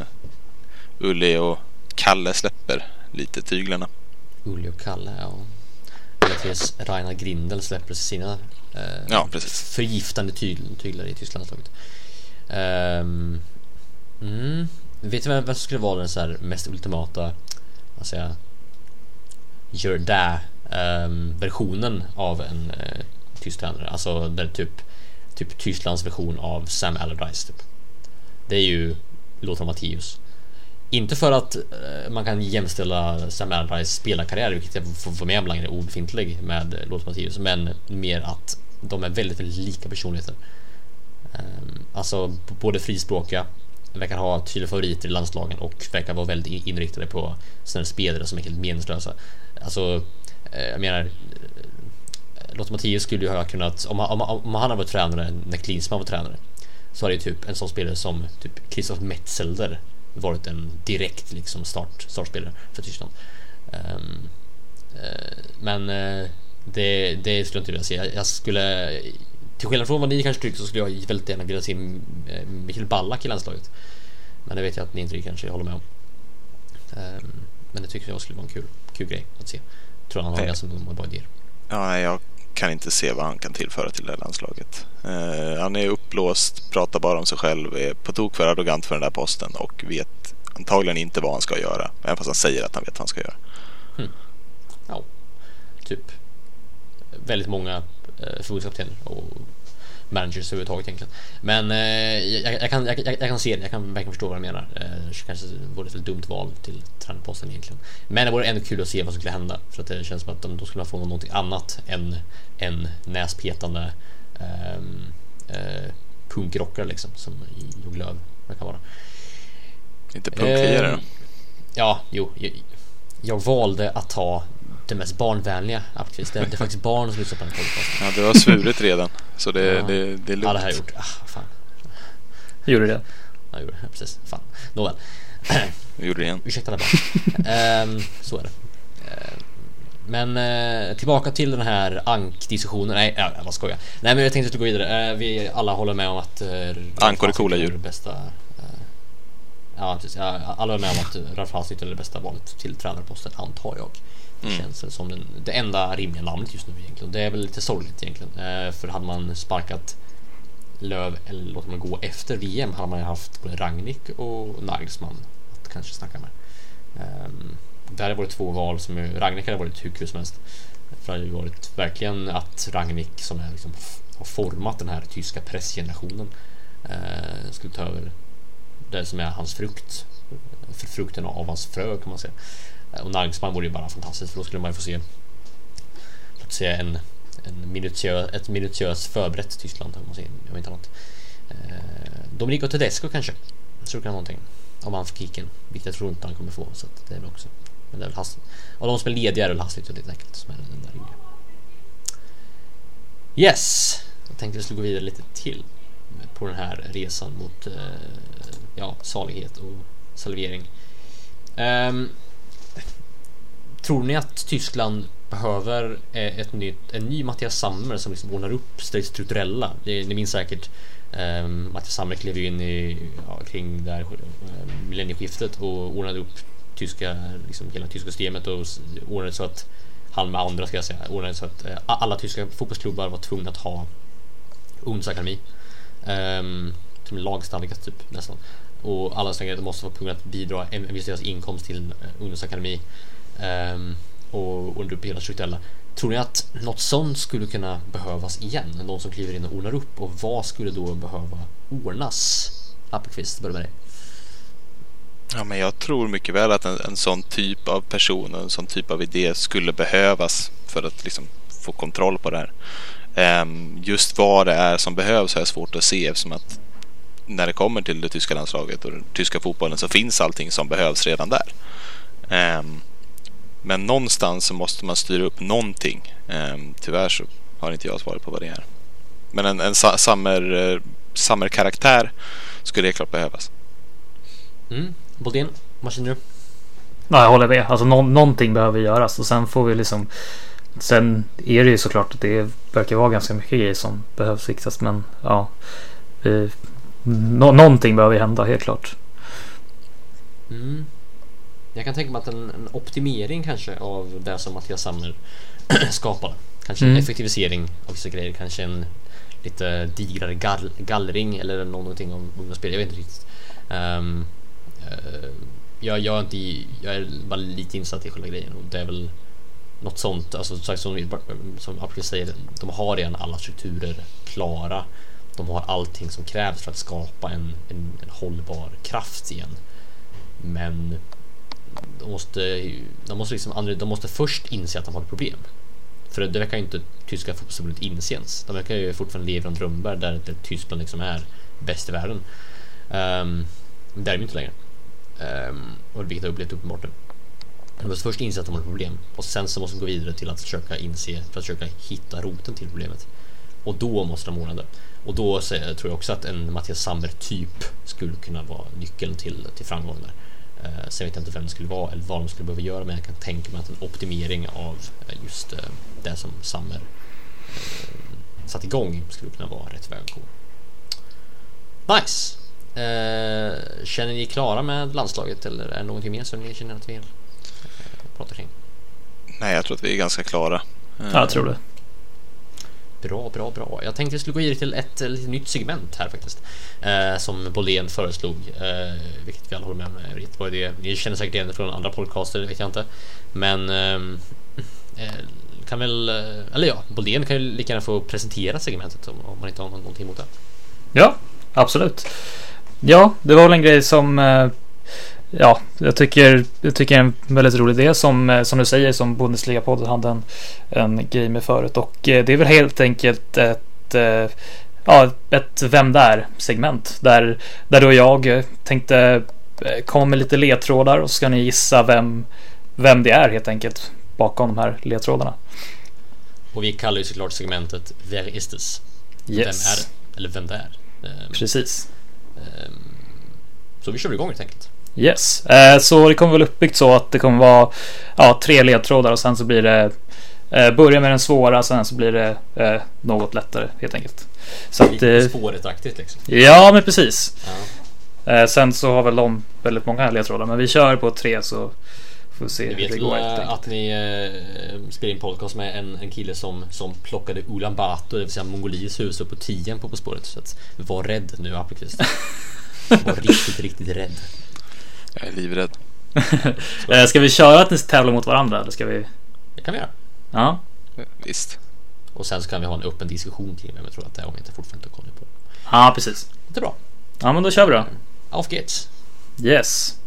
Ulli och Kalle släpper lite tyglarna. Ulli och Kalle, ja. Tills Rainer Grindel släpper sina eh, Ja, förgiftande tyg, tyglar i Tysklandslaget. Um, mm, vet du vem vem som skulle vara den så här mest ultimata, vad säger jag, gör det ehm, versionen av en uh, tysk tränare? Alltså där typ, typ Tysklands version av Sam Allardyce typ. Det är ju Lothar Matthäus. Inte för att eh, man kan jämställa Sam Allardyce spelarkarriär, vilket jag får vara med om längre, obefintlig med Lothar Matthäus, men mer att de är väldigt, väldigt lika personligheter. Ehm, alltså både frispråkiga, verkar ha tydliga favoriter i landslagen och verkar vara väldigt inriktade på sådana spelare som är helt meningslösa. Alltså, eh, jag menar, eh, Lothar Matthäus skulle ju ha kunnat, om han, om, han- om han hade varit tränare när Klinsmann var tränare, så hade ju typ en sån spelare som typ Christoph Metzelder varit en direkt liksom start, startspelare för Tyskland. Ehm, eh, men eh, det, det skulle jag inte vilja se. Jag, jag skulle, till skillnad från vad ni kanske tycker så skulle jag väldigt gärna vilja se eh, Mikael Ballack i landslaget. Men det vet jag att ni inte kanske håller med om. Ehm, men det tycker jag skulle vara en kul, kul grej att se. Jag tror han har ganska många bra idéer. Ja, jag kan inte se vad han kan tillföra till det här landslaget. Eh, han är uppblåst, pratar bara om sig själv, är på tok för arrogant för den där posten och vet antagligen inte vad han ska göra. Även fast han säger att han vet vad han ska göra. Hmm. Ja, typ väldigt många eh, förbundskaptener och managers överhuvudtaget egentligen. Men eh, jag, jag, kan, jag, jag, kan se det, jag kan verkligen förstå vad du menar. Eh, kanske vore ett dumt val till tränarposten egentligen. Men det vore ändå kul att se vad som skulle hända. För att det känns som att de, då skulle få någonting annat än en näspetande ehm, eh, punkrockare liksom, som Jogg Löw verkar vara. Inte punkkriare Eh, då? Ja, jo. Jag, jag valde att ta det mest barnvänliga Appelqvist. Det, det är faktiskt barn som lyssnar på den podcasten. Ja, du har svurit redan. Så det, Ja. det, det är lugnt. Ja, det har jag gjort. Ah, fan. Gjorde det? Ja, jag gjorde det. Precis. Fan. Nåväl. Du gjorde det igen. Ursäkta alla barn. Ehm, så är det. Ehm, men eh, tillbaka till den här ankdiskussionen. Nej, ja, jag bara skojar. Nej, men jag tänkte att vi går vidare. Eh, vi alla håller med om att... Uh, Ankor är coola djur. Bästa, eh, ja, precis. Ja, alla håller med om att Ralf Hasenhüttl är det bästa valet till tränarposten, antar jag. Mm. känns det som den, det enda rimliga namnet just nu egentligen. Det är väl lite sorgligt egentligen. Eh, för hade man sparkat Löv eller låtit man gå efter VM hade man ju haft både Rangnick och Nagelsmann att kanske snacka med. Um, det hade varit två val som ju, Rangnick hade varit hur kul som helst. För det hade ju varit verkligen att Rangnick som är liksom, har format den här tyska pressgenerationen eh, skulle ta över det som är hans frukt. Frukten av hans frö kan man säga. Eh, och Nagelsmann vore ju bara fantastiskt för då skulle man ju få se låt säga en, en minutiö, ett minutiöst förberett Tyskland om man säger, jag vet inte annat. Eh, Domenico Tedesco kanske. tror jag kan vara någonting. Om han får kicken. Vilket jag tror inte han kommer få. Så att det är väl också. Men det är väl hastigt. Och de som är lediga är väl hastigt och lite enkelt som är den där rimliga. Yes! Jag tänkte vi skulle gå vidare lite till på den här resan mot eh, ja, salighet och salvering. Um, tror ni att Tyskland behöver eh, ett nytt, en ny Mattias Sammer som liksom ordnar upp det strukturella? Ni minns säkert um, Mattias Sammer klev ju in i, ja, kring där eh, millennieskiftet och ordnade upp tyska, liksom, hela tyska systemet och ordnade så att han med andra ska jag säga, ordnade så att eh, alla tyska fotbollsklubbar var tvungna att ha ungdomsakademi. Um, som lagstadgat typ nästan. Och alla svenskar måste vara tvungna att bidra en, en viss deras inkomst till uh, ungdomsakademi. Ehm, och ordnar hela strukturella. Tror ni att något sånt skulle kunna behövas igen? Någon som kliver in och ordnar upp och vad skulle då behöva ordnas? Appelqvist, börja med dig. Ja, men jag tror mycket väl att en, en sån typ av person och en sån typ av idé skulle behövas för att liksom få kontroll på det här. Um, just vad det är som behövs har jag svårt att se eftersom att när det kommer till det tyska landslaget och den tyska fotbollen så finns allting som behövs redan där. Um, men någonstans så måste man styra upp någonting. Ehm, tyvärr så har inte jag svaret på vad det är. Men en, en sammer, eh, sammerkaraktär skulle helt klart behövas. Mm. Boldén, vad känner du? Ja, jag håller med. Alltså nå- någonting behöver göras och sen får vi liksom Sen är det ju såklart att det verkar vara ganska mycket grejer som behövs fixas men ja vi, nå- Någonting behöver ju hända helt klart. Mm. Jag kan tänka mig att en, en optimering kanske av det som Mattias Sammer skapade. Kanske en Mm. effektivisering av vissa grejer, kanske en lite digrare gall, gallring eller någonting om unga spel. Jag vet inte riktigt. Um, uh, jag, jag, är inte, jag är bara lite insatt i själva grejen och det är väl något sånt, alltså som, sagt, som, som Appelqvist säger, de har redan alla strukturer klara. De har allting som krävs för att skapa en, en, en hållbar kraft igen. Men de måste, de måste, liksom, de måste först inse att de har ett problem. För det verkar ju inte tyska fotbollsförbundet inse ens. De verkar ju fortfarande leva i en drömvärld där, där Tyskland liksom är bäst i världen. Um, men det är de inte längre. Um, och vilket har upplevt uppenbart nu. De måste först inse att de har ett problem och sen så måste de gå vidare till att försöka inse, för att försöka hitta roten till problemet. Och då måste de ordna det. Och då tror jag också att en Mattias Sammer typ skulle kunna vara nyckeln till, till framgång där. Eh, sen vet jag inte vem det skulle vara eller vad de skulle behöva göra men jag kan tänka mig att en optimering av eh, just eh, det som Sammer eh, satt igång skulle kunna vara rätt väg att gå. Nice! Känner ni er klara med landslaget eller är det någonting mer som ni känner att vi vill prata kring? Nej, jag tror att vi är ganska klara. Ja, jag tror det. Bra, bra, bra. Jag tänkte vi skulle gå vidare till ett eh, lite nytt segment här faktiskt. Eh, som Bolén föreslog, eh, vilket vi alla håller med om. är Vet idé. Ni känner säkert igen det från andra podcaster, det vet jag inte. Men ehm, eh, kan väl, eh, eller ja, Bolén kan ju lika gärna få presentera segmentet om, om man inte har någonting emot det. Ja, absolut. Ja, det var väl en grej som eh, Ja, jag tycker, jag tycker är en väldigt rolig idé som, eh, som du säger som Bundesliga-podden hade en, en grej med förut och eh, det är väl helt enkelt ett eh, Ja, ett Vem där segment där, där du och jag tänkte komma med lite ledtrådar och så ska ni gissa vem, vem det är helt enkelt bakom de här ledtrådarna. Och vi kallar ju såklart segmentet Wer ist es? Vem är det? Eller vem det är? Ehm, Precis. ehm, så vi kör igång helt enkelt. Yes, eh, så det kommer väl uppbyggt så att det kommer vara ja, tre ledtrådar och sen så blir det eh, börja med den svåra, sen så blir det eh, något lättare helt enkelt. Så att, spåret-aktigt liksom. ja, men precis. Ja. Sen så har väl de väldigt många ledtrådar, men vi kör på tre så får vi se Ni hur vet det går. att ni eh, spelar in podcast med en, en kille som, som plockade Ulan Bator, det vill säga Mongoliets hus upp på tian på På spåret. Så att var rädd nu Appelqvist. Var riktigt, riktigt rädd. Jag är livrädd. Eh, ska vi köra att ni tävlar mot varandra eller ska vi? Det kan vi göra. Ja, Visst. Och sen så kan vi ha en öppen diskussion kring vem jag tror att det är om jag inte fortfarande inte har koll på ja precis. Det är bra. Ja, men då kör vi då. Off gates. Yes.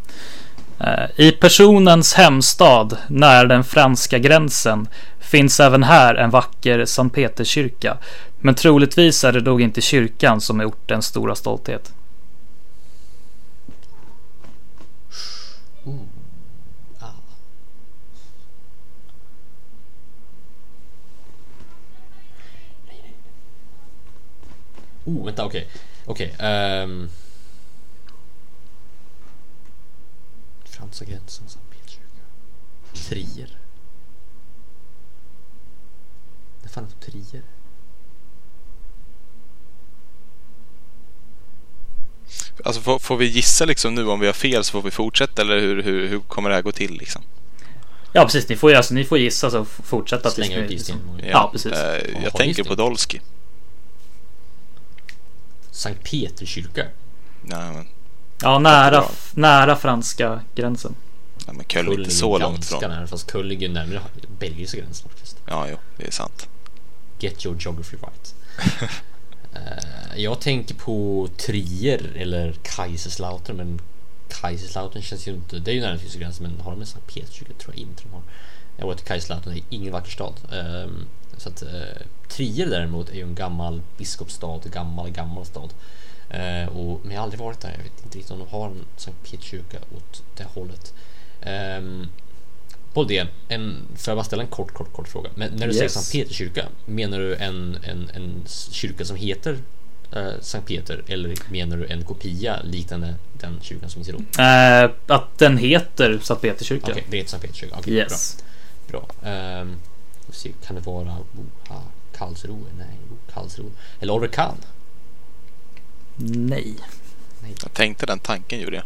Eh, I personens hemstad, nära den franska gränsen, finns även här en vacker Sankt Peterskyrka. Men troligtvis är det nog inte kyrkan som är ortens stora stolthet. Ah. Oh, vänta, okej. Okej. ehm. Franska gränsen, Sankt Peterskyrka. Trier. Det fan är Trier? Alltså får, får vi gissa liksom nu om vi har fel så får vi fortsätta eller hur, hur, hur kommer det här gå till liksom? Ja, precis. Ni får, alltså, ni får gissa så fortsätta. Slänga upp gissningen. Ja, precis. Ja, jag tänker på Dolski. Sankt Peterskyrka. Nej, men, Ja, nära, nära franska gränsen. Ja, men Köln är inte så långt från. nära, fast Köln ligger närmare belgiska gränsen faktiskt. Ja, jo, det är sant. Get your geography right. Eh, jag tänker på Trier eller Kaiserslautern men Kaiserslautern känns ju inte, det är ju nära tyska gränsen men har de en Sankt Petersburg? tror jag inte de har. Jag var till Kaiserslautern, det är ingen vacker stad. Ehm, så att uh, Trier däremot är ju en gammal biskopsstad, gammal gammal stad. Eh, och, men jag har aldrig varit där, jag vet inte riktigt om de har en Sankt Peterskyrka åt det hållet. Um, på det, en, får jag bara ställa en kort, kort, kort fråga. Men när du säger Yes. Sankt Peterskyrka, menar du en, en, en kyrka som heter eh, Sankt Peter eller menar du en kopia liknande den kyrkan som finns i Rom? Eh, att den heter Sankt Peterskyrka. Okej, det är inte Sankt Peterskyrka. Okej, Yes. bra. bra. Vi får se, kan det vara oh, ah, Karlsruhe? Nej, Karlsruhe. Eller Oliver Kahn? Nej. Jag tänkte den tanken gjorde jag.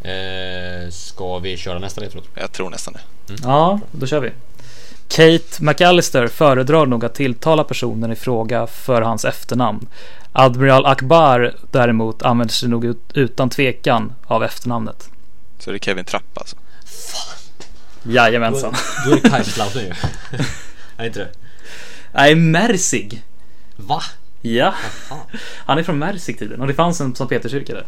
Eh, ska vi köra nästa ledtråd? Jag tror nästan det. Ja, då kör vi. Kate McAllister föredrar nog att tilltala personen i fråga för hans efternamn. Admiral Akbar däremot använder sig nog ut, utan tvekan av efternamnet. Så det är Kevin Trapp alltså. Jajamensan. Då är det Kaiserslautern ju. är inte det? Nej, Mersig. Va? Ja, Fan. han är från Mersig tydligen och det fanns en Sankt Peterskyrka där.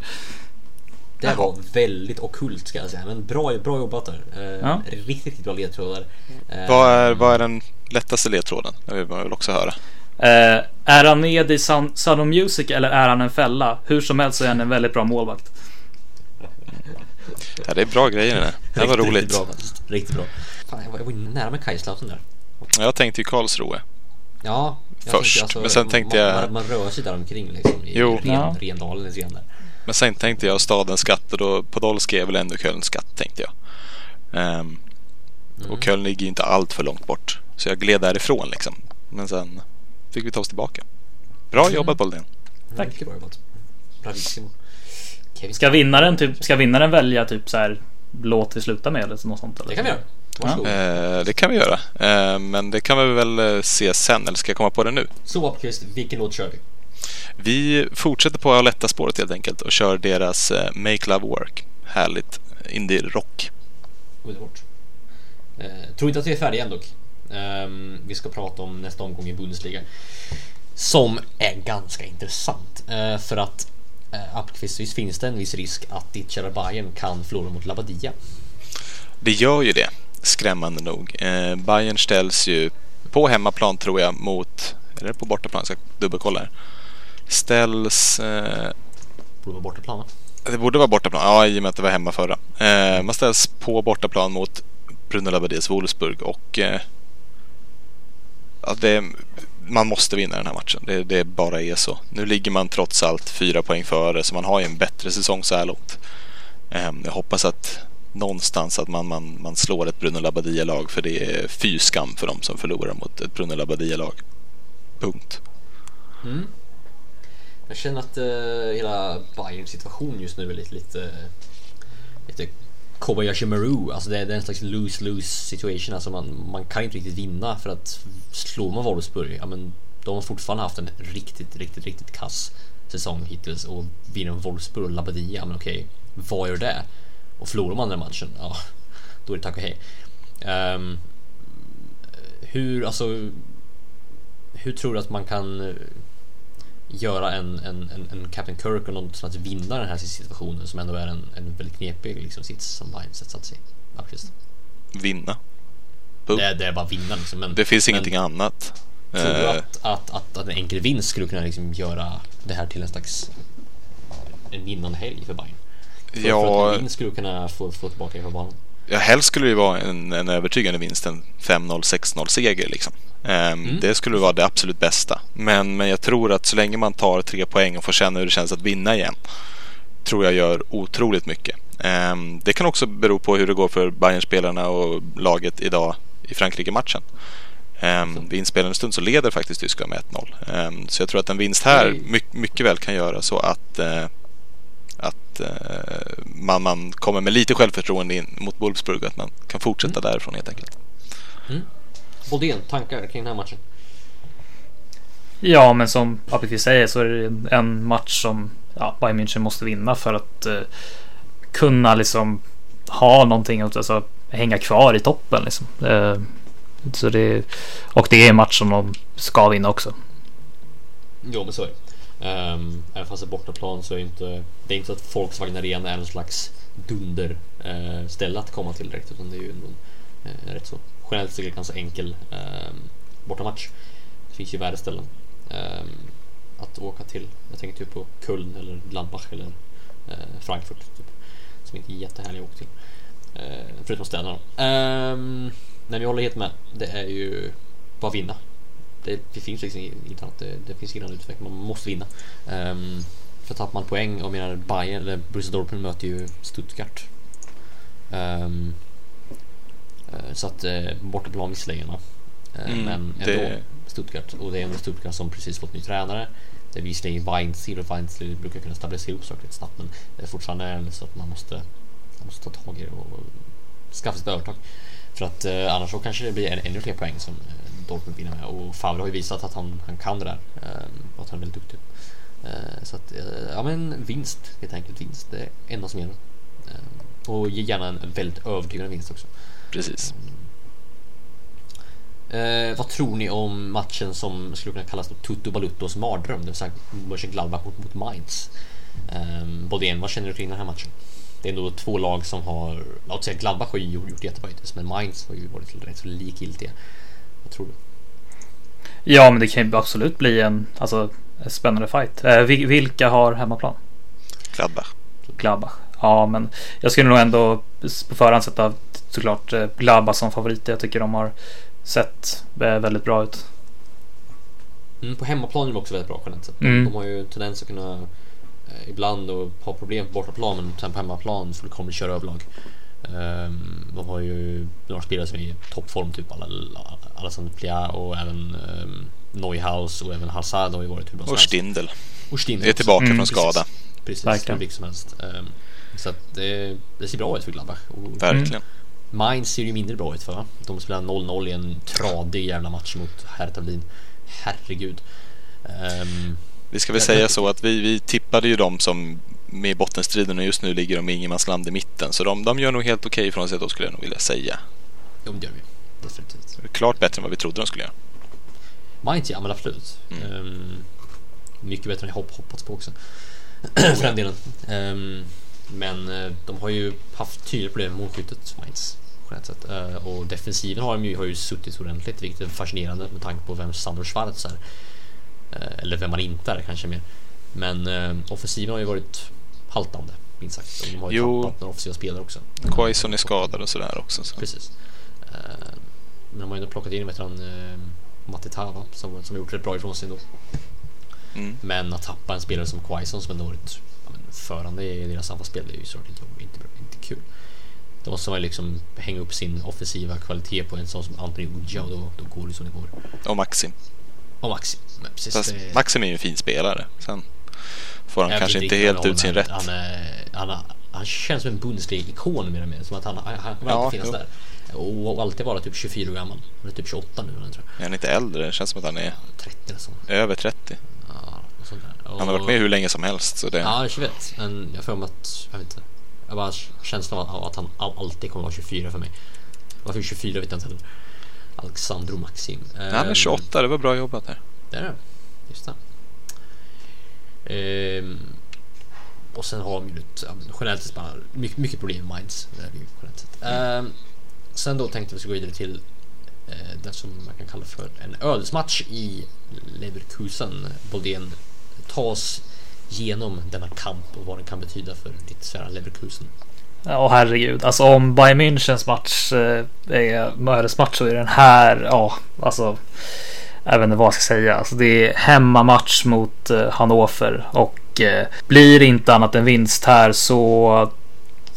Det var väldigt ockult ska jag säga, men bra, bra jobbat där. Eh, Ja. Riktigt, riktigt bra ledtrådar. Eh, Vad är, vad är den lättaste ledtråden? Det vill man väl också höra. Eh, är han med i Sound, Sound of Music eller är han en fälla? Hur som helst så är han en väldigt bra målvakt. Ja, det är bra grejer det. Det här var roligt. Riktigt bra, faktiskt. riktigt bra. Fan, jag var, nära med Kaiserslautern där. Jag tänkte ju Karlsruhe. Ja, Först, tänkte, men sen tänkte man, jag- Man, man rör sig där omkring liksom. I Jo. Ren, Ja. Rendalen lite grann där. Men sen tänkte jag stadens skatt och då Podolski är väl ändå Kölns skatt tänkte jag. Ehm, Mm. Och Köln ligger ju inte allt för långt bort. Så jag gled därifrån liksom. Men sen fick vi ta oss tillbaka. Bra Mm. jobbat Boldén. Tack. Mycket bra jobbat. Bravissimo. Kevin Ska vinnaren, typ, ska vinnaren välja typ så här låt vi sluta med eller något sånt? Eller? Det kan vi göra. Varsågod. Eh, det kan vi göra. Eh, men det kan vi väl eh, se sen. Eller ska jag komma på det nu? Så Appelqvist, vilken låt kör vi? Vi fortsätter på lätta spåret helt enkelt och kör deras eh, Make Love Work. Härligt indie-rock. Underbart. Eh, tror inte att vi är färdiga än dock. Ehm, vi ska prata om nästa omgång i Bundesliga. Som är ganska intressant. Eh, för att eh, Appelqvist, visst finns det en viss risk att ditt kära Bayern kan förlora mot Labadia. Det gör ju det, skrämmande nog. Eh, Bayern ställs ju på hemmaplan tror jag mot, eller på bortaplan, jag ska dubbelkolla här. Ställs, eh, Borde vara bortaplan va? det borde vara bortaplan, ja i och med att det var hemma förra. Eh, man ställs på bortaplan mot Bruno Labadias Wolfsburg och eh, ja, det, man måste vinna den här matchen. Det, det bara är så. Nu ligger man trots allt fyra poäng före så man har ju en bättre säsong så här långt. Ehm, jag hoppas att någonstans att man, man, man slår ett Bruno Labbadia-lag för det är fy skam för dem som förlorar mot ett Bruno Labbadia-lag. Punkt. Mm. Jag känner att eh, hela Bayerns situation just nu är lite, lite, lite Kobayashi Maru. Alltså det är, det är en slags lose-lose situation. Alltså man, man kan inte riktigt vinna för att slår man Wolfsburg, ja men de har fortfarande haft en riktigt, riktigt, riktigt kass säsong hittills och vinner Wolfsburg och Labadia, men okej, vad gör det? Och förlorar man den matchen, ja, då är det tack och hej. Um, hur, alltså, hur tror du att man kan göra en, en, en, en Captain Kirk och något som att vinna den här situationen som ändå är en, en väldigt knepig liksom, sits som Bayern satt sig i? Faktiskt. Vinna. Det, är- det är bara vinna liksom. Men, Det finns men ingenting annat. Tror du Eh, att, att, att, att en enkel vinst skulle kunna liksom göra det här till en slags en vinnande helg för Bayern? För, Ja, att en vinst skulle kunna få, få tillbaka på banan. Ja, helst skulle det vara en, en övertygande vinst, en 5-0, 6-0 seger liksom. Ehm, Mm. Det skulle vara det absolut bästa. Men, men jag tror att så länge man tar tre poäng och får känna hur det känns att vinna igen, tror jag gör otroligt mycket. Ehm, det kan också bero på hur det går för Bayern-spelarna och laget idag i Frankrike-matchen. Um, vid inspelande stund så leder faktiskt Tyskland med 1-0. Ehm, så jag tror att en vinst här mycket väl kan göra så att eh, att eh, man, man kommer med lite självförtroende in mot Wolfsburg och att man kan fortsätta därifrån helt enkelt. Bodén, tankar kring den här matchen? Ja, men som Appelqvist säger så är det en- en match som ja, Bayern München måste vinna för att eh, kunna liksom ha någonting att alltså, hänga kvar i toppen liksom. Eh, så det, och det är en match som de ska vinna också. Jo men så är det. Um, även fast det är bortaplan så är det inte Det är inte så att Volkswagen Arena är en slags dunder uh, ställe att komma till direkt utan det är ju ändå uh, rätt så generellt sett ganska enkel uh, bortamatch. Det finns ju värre ställen um, ehm, att åka till. Jag tänker typ på Köln eller Gladbach eller uh, Frankfurt typ, som inte är jättehärliga att åka till. Uh, förutom städerna. Um, men jag håller helt med. Det är ju bara vinna det, det finns liksom inte annat. Det, det finns ingen annan utväg. Man måste vinna. Um, för tappar man poäng och menar Bayern eller Borussia Dortmund möter ju Stuttgart. Um, så att uh, bortaplan visserligen uh, mm, men ändå det... Stuttgart och det är ändå Stuttgart som precis fått ny tränare. Det är visserligen Weinziel och Weinziel brukar kunna stabilisera upp saker lite snabbt men det är fortfarande så att man måste, man måste ta tag i det och skaffa sig ett övertag. För att uh, annars så kanske det blir ännu fler poäng som Dortmund vinner med och Favre har ju visat att han, han kan det där ehm, och att han är väldigt duktig. Eh, så att, eh, ja men vinst, helt enkelt vinst. Det är enda som gäller. Och gärna en väldigt övertygande vinst också. Precis. Eh, vad tror ni om matchen som skulle kunna kallas Tutto Baluttos mardröm, det vill säga Mönchengladbach mot, mot Mainz? Eh, Bodén, vad känner du kring den här matchen? Det är ändå två lag som har, låt säga Gladbach har ju gjort jättebra hittills, men Mainz har ju varit rätt så likgiltiga. Vad tror du? Ja, men det kan ju absolut bli en, alltså, en spännande fight. Eh, vilka har hemmaplan? Gladbach. Gladbach. Ja, men jag skulle nog ändå på förhand sätta såklart eh, Gladbach som favorit. Jag tycker de har sett eh, väldigt bra ut. Mm, på hemmaplan är de också väldigt bra generellt sett. Mm. De har ju en tendens att kunna ibland och ha problem på bortaplan men sen på hemmaplan så kommer de köra överlag. Um, de har ju några spelare som är i toppform, typ Alexander Plia och även um, Neuhaus och även Hazard har ju varit hur bra som Och Stindel. Och Stindel är tillbaka mm, från skada. Precis, Verkligen. hur som helst. Um, så att det, det, ser bra ut för Gladbach. Och, Verkligen. Mainz ser ju mindre bra ut för. De spelar 0-0 i en tradig jävla match mot Hertha Berlin. Herregud. Um, vi ska väl säga så att vi, vi tippade ju dem som med bottenstriden och just nu ligger de i ingenmansland i mitten. Så de, de gör nog helt okej okay från sig då skulle jag nog vilja säga. Det gör vi. Definitivt. Klart bättre än vad vi trodde de skulle göra. Mainz ja, men absolut. Mm. Um, mycket bättre än jag hopp, hoppats på också. För den delen. Um, men uh, de har ju haft tydliga problem med målskyttet, Mainz. Uh, och defensiven har, de ju, har ju suttit ordentligt, vilket är fascinerande med tanke på vem Sandro Schwarz är. Uh, eller vem man inte är kanske mer. Men offensiven har ju varit haltande, minst sagt. Och de har ju jo. tappat några offensiva spelare också. Quaison är skadad och sådär också. Så. Precis. Eh, men de har ju ändå plockat in vet han, eh, Matti Tava som, som gjort rätt bra ifrån sig ändå. Mm. Men att tappa en spelare som Quaison som ändå varit ja, förande i deras anfallsspel är ju såklart inte, inte, inte kul. Då måste man liksom hänga upp sin offensiva kvalitet på en sån som Anthony Uja och då, då går det som det går. Och Maxim. Och Maxim. Precis, Fast det... Maxim är ju en fin spelare. Sen får han kanske inte helt ut sin rätt. Han, han, han, han känns som en Bundesliga-ikon mer och mer. Som att han, han, han kommer ja, alltid finnas jo. där. Och alltid vara typ 24 år gammal. Han är typ 28 nu. Tror jag. Är han inte äldre? Det känns som att han är 30 eller så. över 30. Ja, och... Han har varit med hur länge som helst. Så det... Ja, jag vet. Men jag får mig att, jag vet inte. Jag bara känslan av att han alltid kommer vara 24 för mig. Varför 24 vet jag inte heller. Alexandro Maxim. Han är 28, ehm, det var bra jobbat här. Det är det. Just det. Ehm, och sen har de ju generellt sett bara mycket, mycket problem med Minds. Mm. Ehm, sen då tänkte vi ska gå vidare till eh, det som man kan kalla för en ödesmatch i Leverkusen. Boldén ta oss genom denna kamp och vad den kan betyda för ditt svära Leverkusen. Ja oh, herregud, alltså om Bayern Münchens match eh, är är ödesmatch så är den här, ja alltså jag vet inte vad jag ska säga. Alltså det är hemmamatch mot eh, Hannover och eh, blir inte annat än vinst här så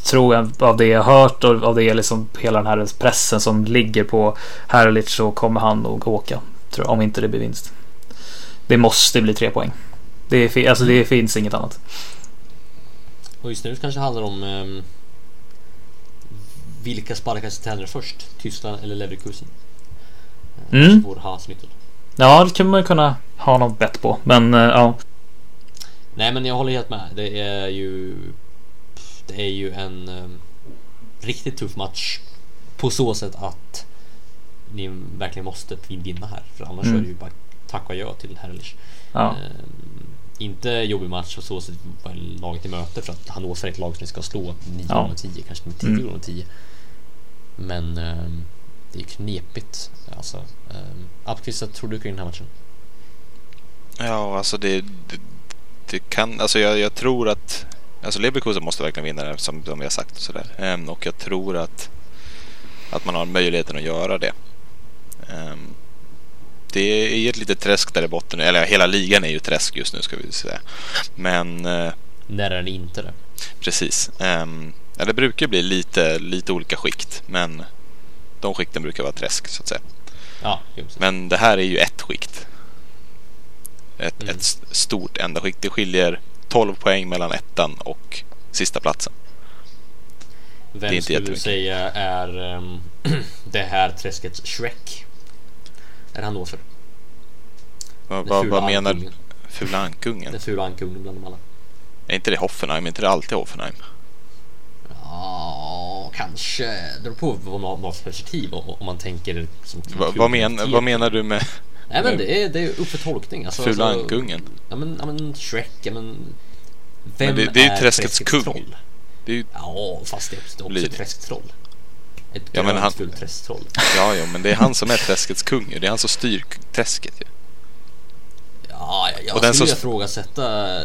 tror jag av det jag hört och av det liksom hela den här pressen som ligger på Herlic så kommer han nog åka. Tror jag, om inte det blir vinst. Det måste bli tre poäng. Det, är, alltså det finns inget annat. Och just nu kanske det handlar om ehm, vilka sparkar sig tränare först? Tyskland eller Leverkusen? Mm. Svår hasnyttel. Ja, det kan man kunna ha något bett på, men uh, ja. Nej, men jag håller helt med. Det är ju det är ju en um, riktigt tuff match på så sätt att ni verkligen måste vinna här för annars Mm. är det ju bara tack och adjö till Herrlich. Ja. Ehm, inte jobbig match på så sätt vad laget i möte för att Hannover är ett lag som ni ska slå 9 Ja. gånger 10, kanske 10 Mm. gånger 10. Men ehm, det är knepigt. Alltså, um, Appqvist, vad tror du kring den här matchen? Ja, alltså det, det, det kan, alltså jag, jag tror att, alltså Leverkusen måste verkligen vinna det som, som vi har sagt och sådär. Ehm, och jag tror att, att man har möjligheten att göra det. Ehm, det är ett litet träsk där i botten, eller hela ligan är ju träsk just nu ska vi säga. Men eh, När är det inte det? precis, um, ja, det brukar bli lite, lite olika skikt, men de skikten brukar vara träsk så att säga. Ja. Men det här är ju ett skikt. Ett, Mm. ett st- stort enda skikt. Det skiljer 12 poäng mellan ettan och sista platsen. Vem skulle du säga är ehm, det här träskets Shrek? Är Hannover? Vad, Den vad, fula vad menar ankungen. Fula ankungen? Den fula ankungen bland dem alla. Är inte det Hoffenheim? Är inte det alltid Hoffenheim? Kanske. Det beror på vad man har- för perspektiv om man tänker som Va, vad, men, vad menar du med Nej men det är, det är upp för tolkning. Alltså, Fula alltså, ankungen? Ja men, ja, men Shrek, ja men... Vem Men det- det är ju träskets kung. troll? Det är ju, Ja, fast det är också Blir ett träsktroll. Ett Ja, men han- träsktroll. ja, ja, men det är han som är träskets kung. Det är han som styr träsket ju. Ja, jag, jag Och den skulle som- ifrågasätta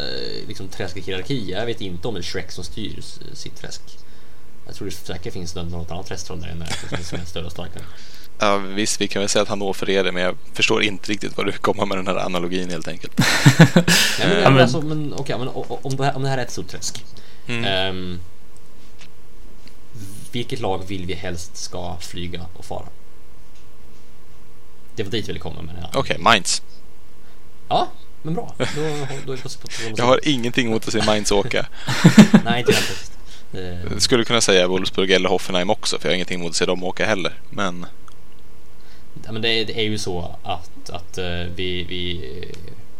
liksom, träskets hierarki. Jag vet inte om det är Shrek som styr sitt träsk. Jag tror det säkert finns något något annat träsktroll där inne som- som är större och starkare. Ja, visst, vi kan väl säga att Hannover är det, men jag förstår inte riktigt vad du kommer med den här analogin helt enkelt. Nej, men, Ja, men, alltså, men, okej, men om, det här, om det här är ett stort träsk. Mm. ehm, vilket lag vill vi helst ska flyga och fara? Det var dit jag ville komma med det här. Okej, Mainz. Ja, men bra. Då, då är det på, på, på, Jag har ingenting emot att se Mainz åka. Nej, inte jag faktiskt. Jag skulle kunna säga Wolfsburg eller Hoffenheim också, för jag har ingenting emot att se dem åka heller. Men Ja, men det, är, det är ju så att, att eh, vi, vi,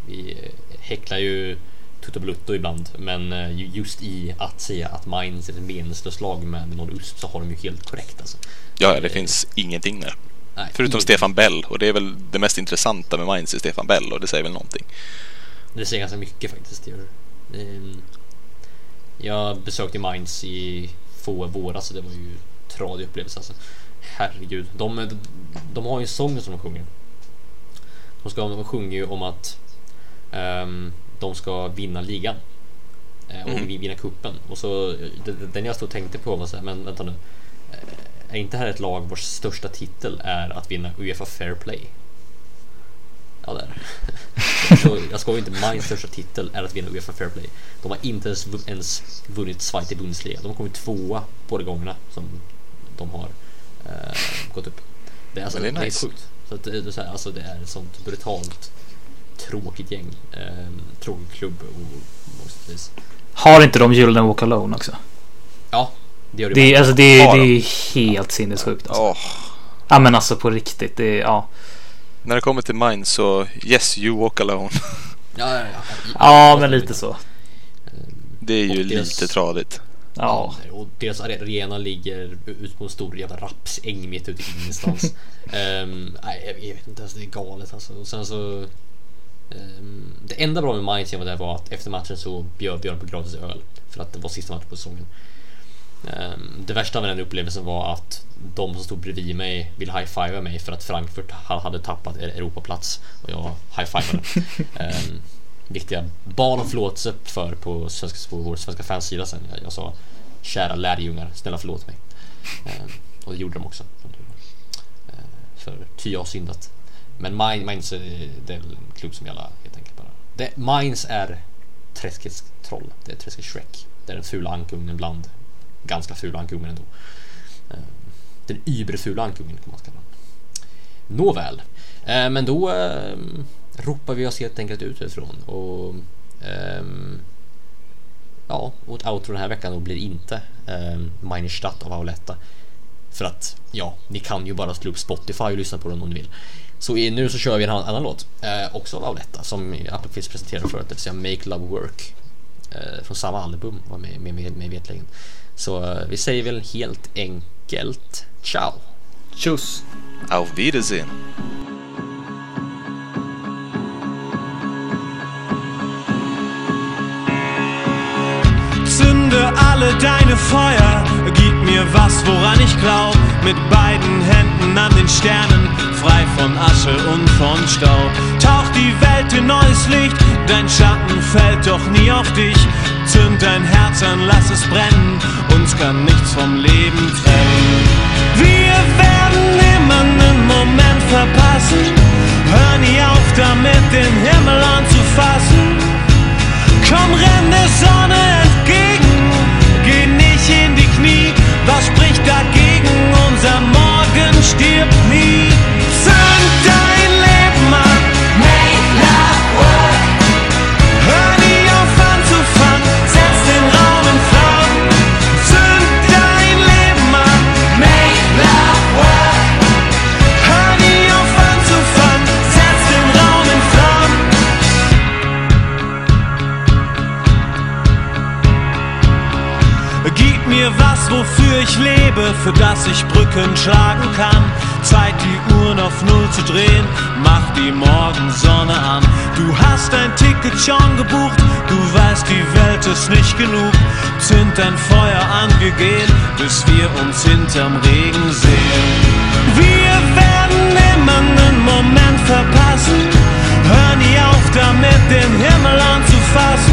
vi häcklar ju Tutto Blutto ibland men eh, ju- just i att säga att Mainz är ett meningslöst lag med någon USP så har de ju helt korrekt alltså. ja, det finns ingenting där. Nej, Förutom ingenting. Stefan Bell, och det är väl det mest intressanta med Mainz är Stefan Bell, och det säger väl någonting. Det säger ganska mycket faktiskt. Det det. Ehm, Jag besökte Mainz i få våras och det var ju tradig upplevelse alltså. Herregud. De, de har ju en sång som de sjunger. De, ska, de sjunger ju om att ehm, de ska vinna ligan. eh, Och Mhm. vinna kuppen. Och så det- det- den jag stod och tänkte på var så här, men vänta nu. Eh, Är inte här ett lag vars största titel är att vinna Uefa Fair Play? Ja det jag skojar inte, Mainz största titel är att vinna Uefa Fair Play. De har inte ens, ens vunnit Zweite Bundesliga. De har kommit tvåa båda gångerna som de har eh, gått upp. Det är, alltså, det är det är nice. sjukt. Så att det, är så här, alltså, det är ett sånt brutalt tråkigt gäng. Eh, tråkig klubb och vis. Har inte de Gyllene Walk Alone också? Ja, det gör det. Det, alltså, det, det de? är helt sinnessjukt. Alltså. Åh, Ja men alltså på riktigt. Det är, ja. När det kommer till Mainz så, yes you walk alone. Ja, ja, ja. ja men lite så. Det är ju deras- lite tradigt. Ja. Och deras arena ligger ute på en stor jävla rapsäng mitt ute i ingenstans. Ehm, nej, jag, vet inte, alltså, det är galet alltså. Och sen så... ehm, det enda bra med Mainz var det var att efter matchen så bjöd de på gratis öl. För att det var sista matchen på säsongen. Ehm, det värsta med den upplevelsen var att de som stod bredvid mig ville high-fivea mig för att Frankfurt ha- hade tappat Europaplats och jag high-fivade. um, viktiga bad om förlåtelse för på, svenska, på vår svenska fansida sen. Jag, jag sa kära lärjungar, snälla förlåt mig. Ehm, och det gjorde de också. för ty jag har syndat. Men Main- Mainz är det är en klubb som jag helt enkelt bara... Det, Mainz är träskets troll. Det är träskets Shrek. Det är den fula ankungen bland ganska fula ankungen ändå. Eh, den überfula ankungen kan man kalla den. Nåväl. Eh, men då eh, ropar vi oss helt enkelt ut ifrån och ehm, Ja, och outro den här veckan då blir inte um, av Auletta. För att, ja, ni kan ju bara slå upp Spotify och lyssna på den om ni vill. Så nu så kör vi en annan, låt, eh, också av Auletta, som Appelqvist presenterade förut, det vill säga Make Love Work eh, från samma album var med, med, med, med vetligen. Så eh, vi säger väl helt enkelt ciao! Tjus! Auf Wiedersehen. Zünde alle deine Feuer, mir was, woran ich glaub. Mit beiden Händen an den Sternen, frei von Asche und von Staub. Taucht die Welt in neues Licht, dein Schatten fällt doch nie auf dich. Zünd dein Herz an, lass es brennen, uns kann nichts vom Leben trennen. Wir werden immer einen Moment verpassen, hör nie auf damit, den Himmel anzufassen. Komm, renn der Sonne nunca wofür ich lebe, für das ich Brücken schlagen kann. Zeit, die Uhren auf Null zu drehen, mach die Morgensonne an. Du hast dein Ticket schon gebucht, du weißt, die Welt ist nicht genug. Zünd dein Feuer an, wir gehen, bis wir uns hinterm Regen sehen. Wir werden immer einen Moment verpassen, hör nie auf damit, den Himmel anzufassen.